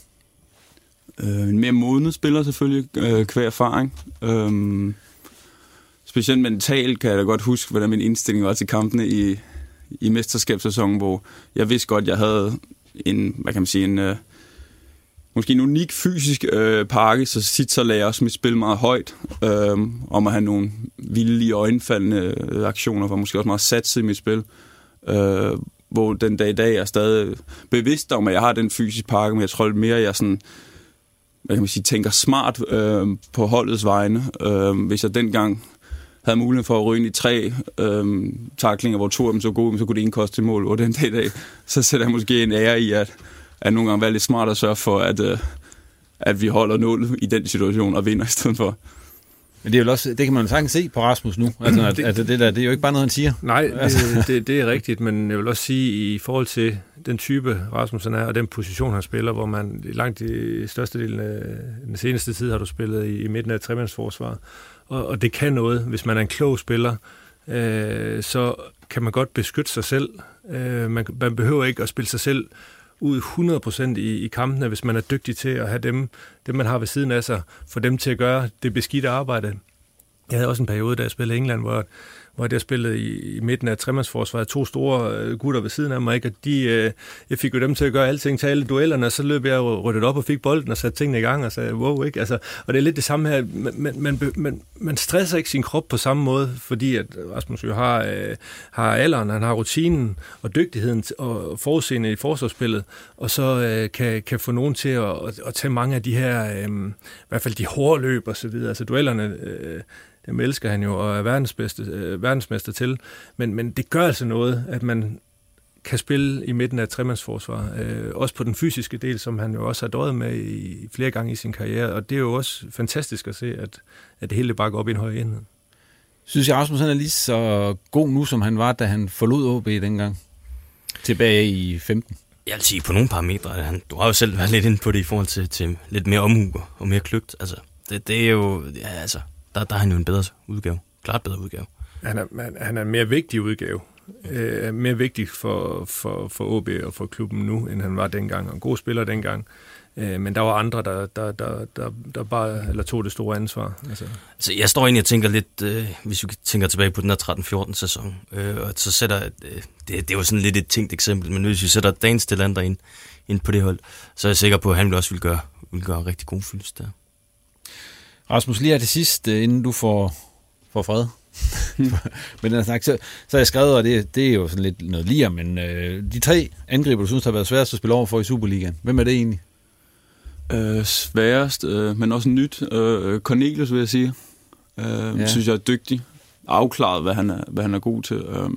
Øh, en mere modnet spiller selvfølgelig, øh, kvæg erfaring. Øh, specielt mentalt kan jeg da godt huske, hvordan min indstilling var til kampene i, i mesterskabssæsonen, hvor jeg vidste godt, at jeg havde en, hvad kan man sige, en, øh, måske en unik fysisk øh, pakke, så sit så lagde jeg også mit spil meget højt, øh, om at have nogle vilde øjenfaldende øh, aktioner, var måske også meget satset i mit spil. Øh, hvor den dag i dag er stadig bevidst om, at jeg har den fysiske pakke, men jeg tror mere, at jeg sådan, hvad kan man sige, tænker smart øh, på holdets vegne. Øh, hvis jeg dengang havde mulighed for at ryge ind i tre øh, taklinger, hvor to af dem så gode, så kunne det ene koste til mål. Og den dag i dag, så sætter jeg måske en ære i, at at nogle gange være lidt smart at sørge for, at, øh, at vi holder nul i den situation og vinder i stedet for. Men det, er jo også, det kan man jo sagtens se på Rasmus nu. Altså, at, at det, der, det er jo ikke bare noget, han siger. Nej, det, altså. det, det er rigtigt, men jeg vil også sige, i forhold til den type Rasmus er, og den position, han spiller, hvor man langt i største del af den seneste tid har du spillet i, i midten af tremandsforsvaret, og, og det kan noget, hvis man er en klog spiller, øh, så kan man godt beskytte sig selv. Øh, man, man behøver ikke at spille sig selv ud 100% i, i kampene, hvis man er dygtig til at have dem, dem, man har ved siden af sig, for dem til at gøre det beskidte arbejde. Jeg havde også en periode, da jeg spillede i England, hvor hvor jeg spillede i, i midten af tremandsforsvaret, to store øh, gutter ved siden af mig, ikke? og de, øh, jeg fik jo dem til at gøre alting til alle duellerne, og så løb jeg ryddet op og fik bolden og satte tingene i gang og sagde, wow, ikke? Altså, og det er lidt det samme her, man, man, man, man stresser ikke sin krop på samme måde, fordi at Rasmus jo har, øh, har alderen, han har rutinen og dygtigheden og forudseende i forsvarsspillet, og så øh, kan, kan få nogen til at, at, at tage mange af de her, øh, i hvert fald de hårde løb og så videre, altså duellerne, øh, dem elsker han jo og er verdensbedste, øh, verdensmester til. Men, men det gør altså noget, at man kan spille i midten af et tremandsforsvar. Øh, også på den fysiske del, som han jo også har døjet med i, flere gange i sin karriere. Og det er jo også fantastisk at se, at, at det hele bare går op i en høj enhed. Synes jeg, Rasmus han er lige så god nu, som han var, da han forlod OB dengang? Tilbage i 15? Jeg vil sige, på nogle parametre, han, du har jo selv været lidt inde på det i forhold til, til lidt mere omhu og mere klygt. Altså, det, det er jo, ja, altså, der, der er han jo en bedre udgave. Klart bedre udgave. Han er, han, er en mere vigtig udgave. Øh, mere vigtig for, for, for OB og for klubben nu, end han var dengang. Og en god spiller dengang. Øh, men der var andre, der, der, der, der, der bare eller tog det store ansvar. Altså. altså jeg står egentlig og tænker lidt, øh, hvis vi tænker tilbage på den her 13-14 sæson, øh, og så sætter, øh, det, det er jo sådan lidt et tænkt eksempel, men hvis vi sætter Dagens Stillander ind, ind på det hold, så er jeg sikker på, at han vil også vil gøre, vil gøre rigtig god fyldest der. Rasmus, lige her til sidst, øh, inden du får, får fred. men den snak, så, så har jeg skrevet, og det, det er jo sådan lidt noget lige, men øh, de tre angriber, du synes har været sværest at spille over for i Superligaen, hvem er det egentlig? Øh, sværest, øh, men også nyt. Øh, Cornelius, vil jeg sige. Øh, ja. Synes jeg er dygtig. Afklaret, hvad han er, hvad han er god til. Øh,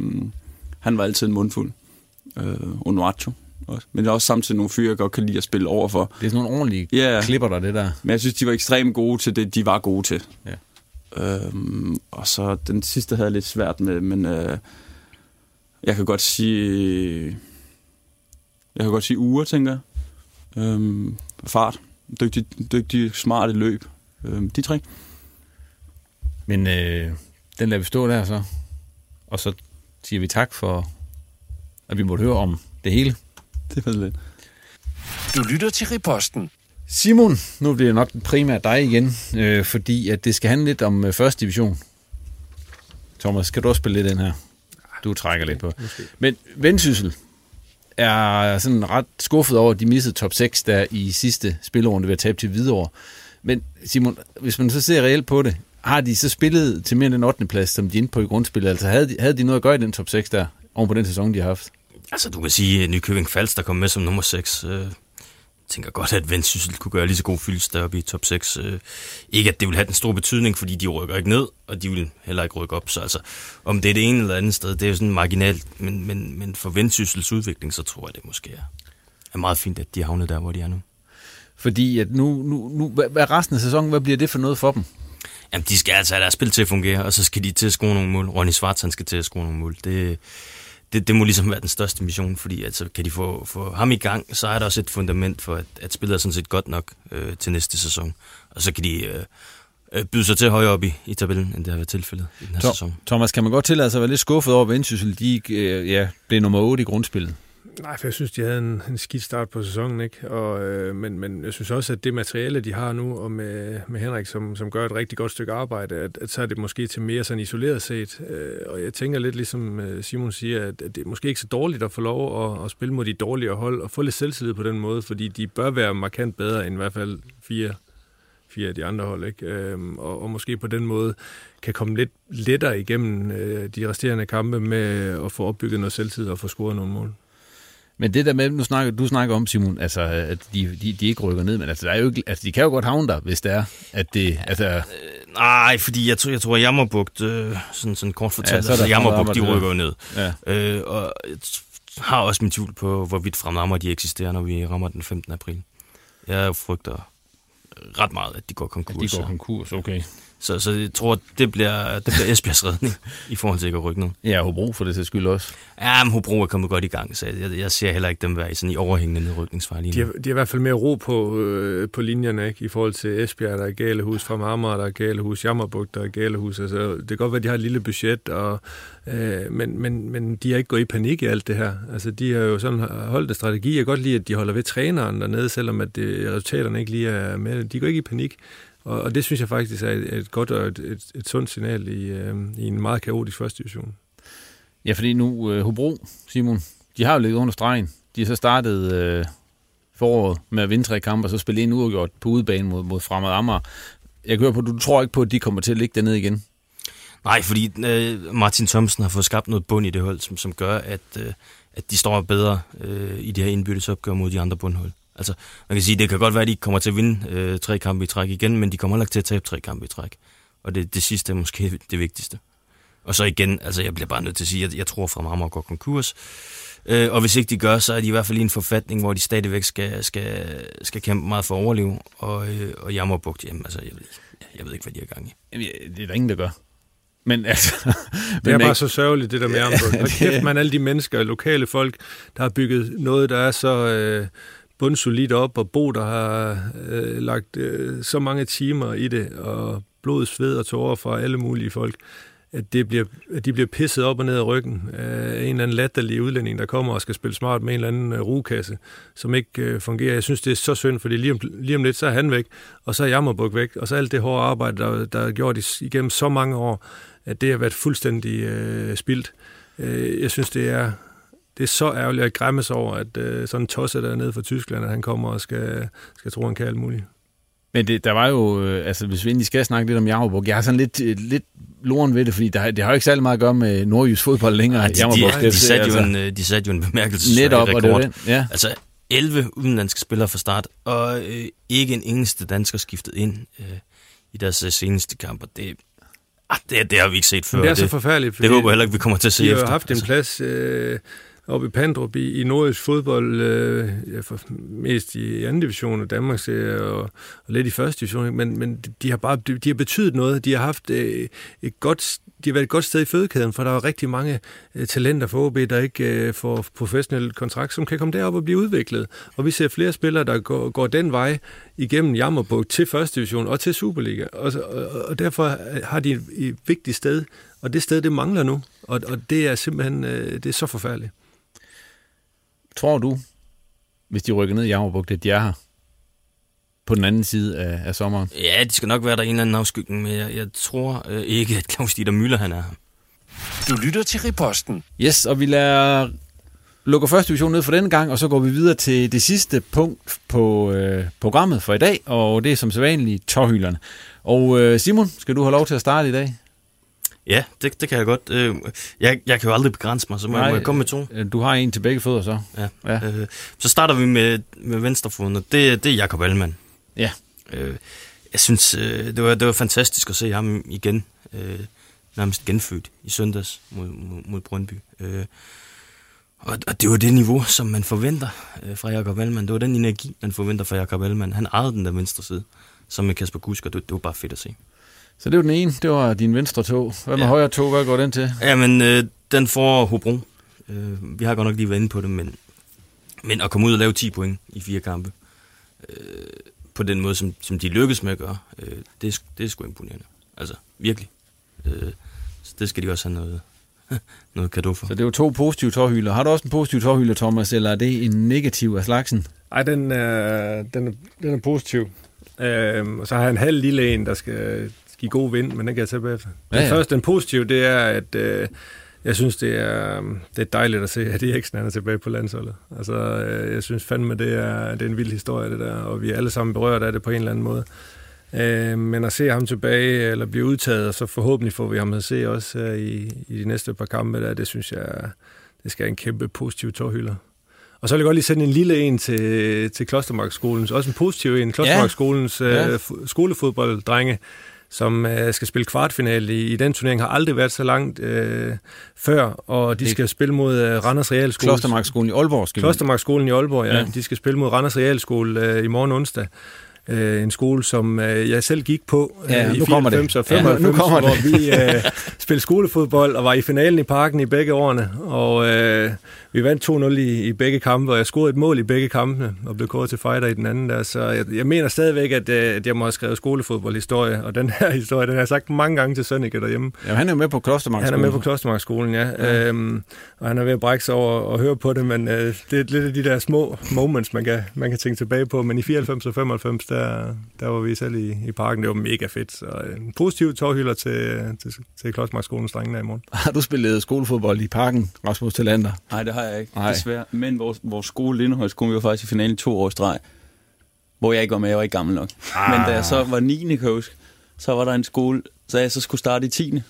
han var altid en mundfuld. Øh, Onuachu også. Men der er også samtidig nogle fyre, jeg godt kan lide at spille over for. Det er sådan nogle ordentlige yeah. klipper der, det der. Men jeg synes, de var ekstremt gode til det, de var gode til. Ja. Øhm, og så den sidste havde jeg lidt svært med, men øh, jeg kan godt sige... Jeg kan godt sige uger, tænker jeg. Øhm, fart. Dygtig, dygtig smarte løb. Øhm, de tre. Men øh, den lader vi stå der så. Og så siger vi tak for, at vi måtte høre om det hele. Det var lidt. Du lytter til Riposten. Simon, nu bliver det nok primært dig igen, øh, fordi at det skal handle lidt om øh, første division. Thomas, kan du også spille lidt den her? Du trækker lidt på. Men Vendsyssel er sådan ret skuffet over, at de missede top 6 der i sidste spilrunde ved at tabe til Hvidovre. Men Simon, hvis man så ser reelt på det, har de så spillet til mere end den 8. plads, som de inde på i grundspillet? Altså havde de, havde de noget at gøre i den top 6 der, oven på den sæson, de har haft? Altså, du kan sige, at Nykøbing Falster der kom med som nummer 6. Øh, tænker godt, at Vendsyssel kunne gøre lige så god fyldelse deroppe i top 6. Øh, ikke, at det vil have den store betydning, fordi de rykker ikke ned, og de vil heller ikke rykke op. Så altså, om det er det ene eller andet sted, det er jo sådan marginalt. Men, men, men for Vendsyssels udvikling, så tror jeg, det måske er, er meget fint, at de har havnet der, hvor de er nu. Fordi at nu, nu, nu hvad resten af sæsonen, hvad bliver det for noget for dem? Jamen, de skal altså have deres spil til at fungere, og så skal de til at score nogle mål. Ronny Svart, han skal til at score nogle mål. Det, det, det må ligesom være den største mission, fordi altså, kan de få, få ham i gang, så er der også et fundament for, at, at spillet er sådan set godt nok øh, til næste sæson. Og så kan de øh, øh, byde sig til højere op i, i tabellen, end det har været tilfældet i den her Tom, sæson. Thomas, kan man godt tillade sig at være lidt skuffet over, at Vendsyssel de, øh, ja, blev nummer 8 i grundspillet? Nej, for jeg synes, de havde en, en skidt start på sæsonen, ikke? Og, øh, men, men jeg synes også, at det materiale, de har nu, og med, med Henrik, som, som gør et rigtig godt stykke arbejde, at, at så er det måske til mere sådan isoleret set. Øh, og jeg tænker lidt ligesom øh, Simon siger, at, at det er måske ikke så dårligt at få lov at, at spille mod de dårligere hold, og få lidt selvtillid på den måde, fordi de bør være markant bedre end i hvert fald fire, fire af de andre hold, ikke? Øhm, og, og måske på den måde kan komme lidt lettere igennem øh, de resterende kampe med at få opbygget noget selvtid og få scoret nogle mål. Men det der med, nu snakker, du snakker om, Simon, altså, at de, de, de ikke rykker ned, men altså, der er jo ikke, altså, de kan jo godt havne der, hvis det er, at det... Altså... Øh, nej, fordi jeg tror, jeg tror Jammerbugt, øh, sådan, sådan kort fortalt, ja, så altså, Jammerbugt, de rykker jo ned. Ja. Øh, og jeg har også min tvivl på, hvorvidt fremammer de eksisterer, når vi rammer den 15. april. Jeg frygter ret meget, at de går konkurs. At de går konkurs, okay. Så, så jeg tror, det bliver, det bliver Esbjergs redning i forhold til ikke at rykke ned. Ja, Hobro for det til skyld også. Ja, men Hobro er kommet godt i gang, så jeg, jeg ser heller ikke dem være i, sådan i overhængende nedrykningsfar lige nu. De har, de har i hvert fald mere ro på, øh, på linjerne, ikke? I forhold til Esbjerg, der er Galehus fra Marmar, der er Galehus, Jammerbugt, der er Galehus. Altså, det kan godt være, at de har et lille budget, og, øh, men, men, men de har ikke gået i panik i alt det her. Altså, de har jo sådan holdt en strategi. Jeg kan godt lide, at de holder ved træneren dernede, selvom at det, resultaterne ikke lige er med. De går ikke i panik. Og, og det synes jeg faktisk er et, et godt og et, et, et sundt signal i, øh, i en meget kaotisk første division. Ja, fordi nu øh, Hobro, Simon, de har jo ligget under stregen. De har så startet øh, foråret med at vinde tre kampe, og så spille en uafgjort på udebane mod, mod Fremad Amager. Jeg kan høre på, du tror ikke på, at de kommer til at ligge dernede igen? Nej, fordi øh, Martin Thomsen har fået skabt noget bund i det hold, som, som gør, at, øh, at de står bedre øh, i det her indbyttes opgør mod de andre bundhold. Altså, man kan sige, det kan godt være, at de kommer til at vinde øh, tre kampe i træk igen, men de kommer heller ikke til at tabe tre kampe i træk. Og det, det sidste er måske det vigtigste. Og så igen, altså jeg bliver bare nødt til at sige, at jeg tror fra Marmor går konkurs. Øh, og hvis ikke de gør, så er de i hvert fald i en forfatning, hvor de stadigvæk skal, skal, skal kæmpe meget for at overleve. Og, øh, og Jammerbugt, jamen altså, jeg ved, jeg ved ikke, hvad de er gang i. Jamen, det er der ingen, der gør. Men altså... det er bare så sørgeligt, det der med armbånd. Og kæft, man alle de mennesker, lokale folk, der har bygget noget, der er så øh, bundsolidt op, og Bo, der har øh, lagt øh, så mange timer i det, og blod, sved og tårer fra alle mulige folk, at, det bliver, at de bliver pisset op og ned af ryggen af en eller anden latterlig udlænding, der kommer og skal spille smart med en eller anden øh, rugekasse, som ikke øh, fungerer. Jeg synes, det er så synd, fordi lige om, lige om lidt, så er han væk, og så er Jammerbuk væk, og så alt det hårde arbejde, der, der er gjort igennem så mange år, at det har været fuldstændig øh, spildt. Øh, jeg synes, det er, det er så ærgerligt at græmmes over, at uh, sådan en tosse der nede fra Tyskland, at han kommer og skal, skal tro, han kan alt muligt. Men det, der var jo, øh, altså hvis vi egentlig skal snakke lidt om Jammerburg, jeg har sådan lidt, øh, lidt loren ved det, fordi der, det har jo ikke særlig meget at gøre med nordjysk fodbold længere. Ja, de, de, de, satte jo en, de satte jo en bemærkelse Netop, rekord. Og det ja. Altså 11 udenlandske spillere fra start, og øh, ikke en eneste dansker skiftet ind øh, i deres øh, seneste kamp, og det, ah, det, det har vi ikke set før. Men det er så forfærdeligt. Det, det håber jeg heller ikke, vi kommer til at se de efter. har haft en altså. plads... Øh, oppe i Pandrup i, i nordisk fodbold, øh, ja, for, mest i anden division af Danmark og, og lidt i første division, men, men de har bare de har betydet noget. De har haft øh, et godt de har været et godt sted i fødekæden, for der er rigtig mange øh, talenter for OB, der ikke øh, får professionel kontrakt, som kan komme derop og blive udviklet. Og vi ser flere spillere, der går, går den vej igennem Jammerburg til første division og til Superliga. Og, og, og derfor har de et, et vigtigt sted, og det sted, det mangler nu. Og, og det er simpelthen øh, det er så forfærdeligt. Tror du, hvis de rykker ned i Jammerbugt, at de er her på den anden side af, af sommeren? Ja, de skal nok være der en eller anden afskygning, men jeg, jeg tror øh, ikke, at Claus Dieter Møller han er her. Du lytter til Riposten. Yes, og vi lader lukker første division ned for denne gang, og så går vi videre til det sidste punkt på øh, programmet for i dag, og det er som sædvanligt tårhylerne. Og øh, Simon, skal du have lov til at starte i dag? Ja, det, det kan jeg godt. Øh, jeg, jeg kan jo aldrig begrænse mig, så må, Nej, jeg, må jeg komme med to. Øh, du har en til begge fødder, så. Ja. ja. Øh, så starter vi med, med venstrefoden, og det, det er Jakob Allmann. Ja. Øh, jeg synes, øh, det, var, det var fantastisk at se ham igen. Øh, nærmest genfødt i søndags mod, mod, mod Brøndby. Øh, og, og det var det niveau, som man forventer øh, fra Jakob Allmann. Det var den energi, man forventer fra Jakob Allmann. Han ejede den der venstre side, som med Kasper Kusk, og det, det var bare fedt at se. Så det var den ene, det var din venstre tog. Hvad med ja. højre tog, hvad går den til? Jamen, øh, den får Hobro. Øh, vi har godt nok lige været inde på det, men, men at komme ud og lave 10 point i fire kampe, øh, på den måde, som, som de lykkedes med at gøre, øh, det, er, det er sgu imponerende. Altså, virkelig. Øh, så det skal de også have noget, noget kado for. Så det er jo to positive tårhylder. Har du også en positiv tårhylder, Thomas, eller er det en negativ af slagsen? Nej, den er, den er, den er positiv. Øh, og så har jeg en halv lille en, der skal give god vind, men den kan jeg tage bagefter. Ja, ja. Den første, den positive, det er, at øh, jeg synes, det er, det er dejligt at se, at Eriksen er tilbage på landsholdet. Altså, øh, jeg synes fandme, det er, det er en vild historie, det der, og vi er alle sammen berørt af det på en eller anden måde. Øh, men at se ham tilbage, eller blive udtaget, og så forhåbentlig får vi ham at se også her i, i de næste par kampe, der, det synes jeg, det skal en kæmpe positiv tårhylder. Og så vil jeg godt lige sende en lille en til, til Klostermarkskolens, også en positiv en, Klostermarkskolens ja. ja. øh, skolefodbolddrenge, som øh, skal spille kvartfinale i, i den turnering, har aldrig været så langt øh, før, og de skal spille mod øh, Randers Realskole. Klostermarkskolen i Aalborg. Skal Klostermarkskolen i Aalborg, ja. ja. De skal spille mod Randers Realskole øh, i morgen onsdag. Øh, en skole, som øh, jeg selv gik på øh, ja, i 94 og 95, ja, nu kommer hvor det. vi øh, spillede skolefodbold og var i finalen i parken i begge årene. Og øh, vi vandt 2-0 i, i begge kampe, og jeg scorede et mål i begge kampene, og blev kåret til fighter i den anden der. Så jeg, jeg mener stadigvæk, at, øh, at jeg må have skrevet skolefodboldhistorie, og den her historie, den har jeg sagt mange gange til Sønneke derhjemme. Ja, han er med på Klostermarkskolen. Han er med på Klostermarkskolen, ja. ja. Øhm, og han er ved at brække sig over og høre på det, men øh, det er lidt af de der små moments, man kan, man kan tænke tilbage på. Men i 94 og 95, der, der var vi selv i, i parken. Det var mega fedt. Så en positiv tårhylder til, til, til Klostermarkskolens drengene i morgen. Har du spillet skolefodbold i parken, Rasmus Talander? Nej, det har jeg ikke, Nej. desværre. Men vores, vores skole, Lindehøjskolen, vi var faktisk i finalen to år i streg, hvor jeg ikke var med, jeg var ikke gammel nok. Ah. Men da jeg så var 9. kan jeg huske, så var der en skole, så jeg så skulle starte i 10.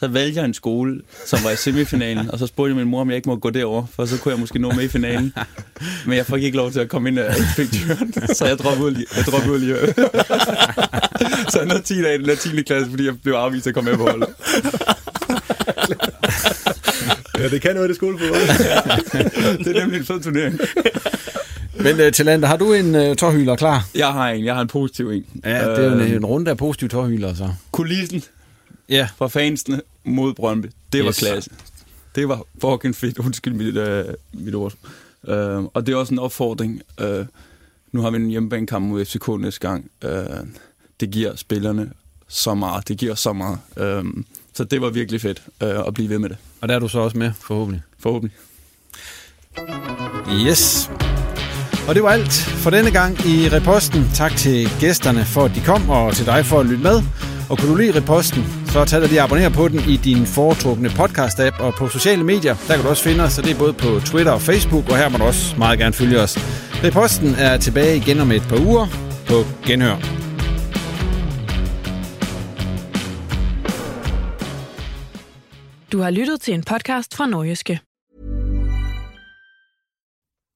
Så valgte jeg en skole, som var i semifinalen, og så spurgte jeg min mor, om jeg ikke må gå derover, for så kunne jeg måske nå med i finalen. Men jeg fik ikke lov til at komme ind af fikturen, så jeg droppede ud, jeg droppede ud lige. så jeg nåede 10 dage i den der 10. klasse, fordi jeg blev afvist at komme med på holdet. Ja, det kan noget, det skolefodbold. det er nemlig en fed turnering. Men uh, Talander, har du en uh, tårhyler klar? Jeg har en, jeg har en positiv en. Ja, det er jo en, en runde af positive tårhyler, så. Kulissen Ja. fra fansene mod Brøndby. Det var Yes. klasse. Det var fucking fedt. Undskyld mit, øh, mit ord. Øh, og det er også en opfordring. Øh, nu har vi en hjemmebanekamp mod FCK næste gang. Øh, det giver spillerne så meget. Det giver så meget. Øh, så det var virkelig fedt øh, at blive ved med det. Og der er du så også med, forhåbentlig. Forhåbentlig. Yes. Og det var alt for denne gang i Reposten. Tak til gæsterne for, at de kom, og til dig for at lytte med. Og kunne du lide Reposten, så tag dig lige og abonner på den i din foretrukne podcast-app og på sociale medier. Der kan du også finde os, så det er både på Twitter og Facebook, og her må du også meget gerne følge os. Reposten er tilbage igen om et par uger på Genhør. Du har lyttet til en podcast fra Norgeske.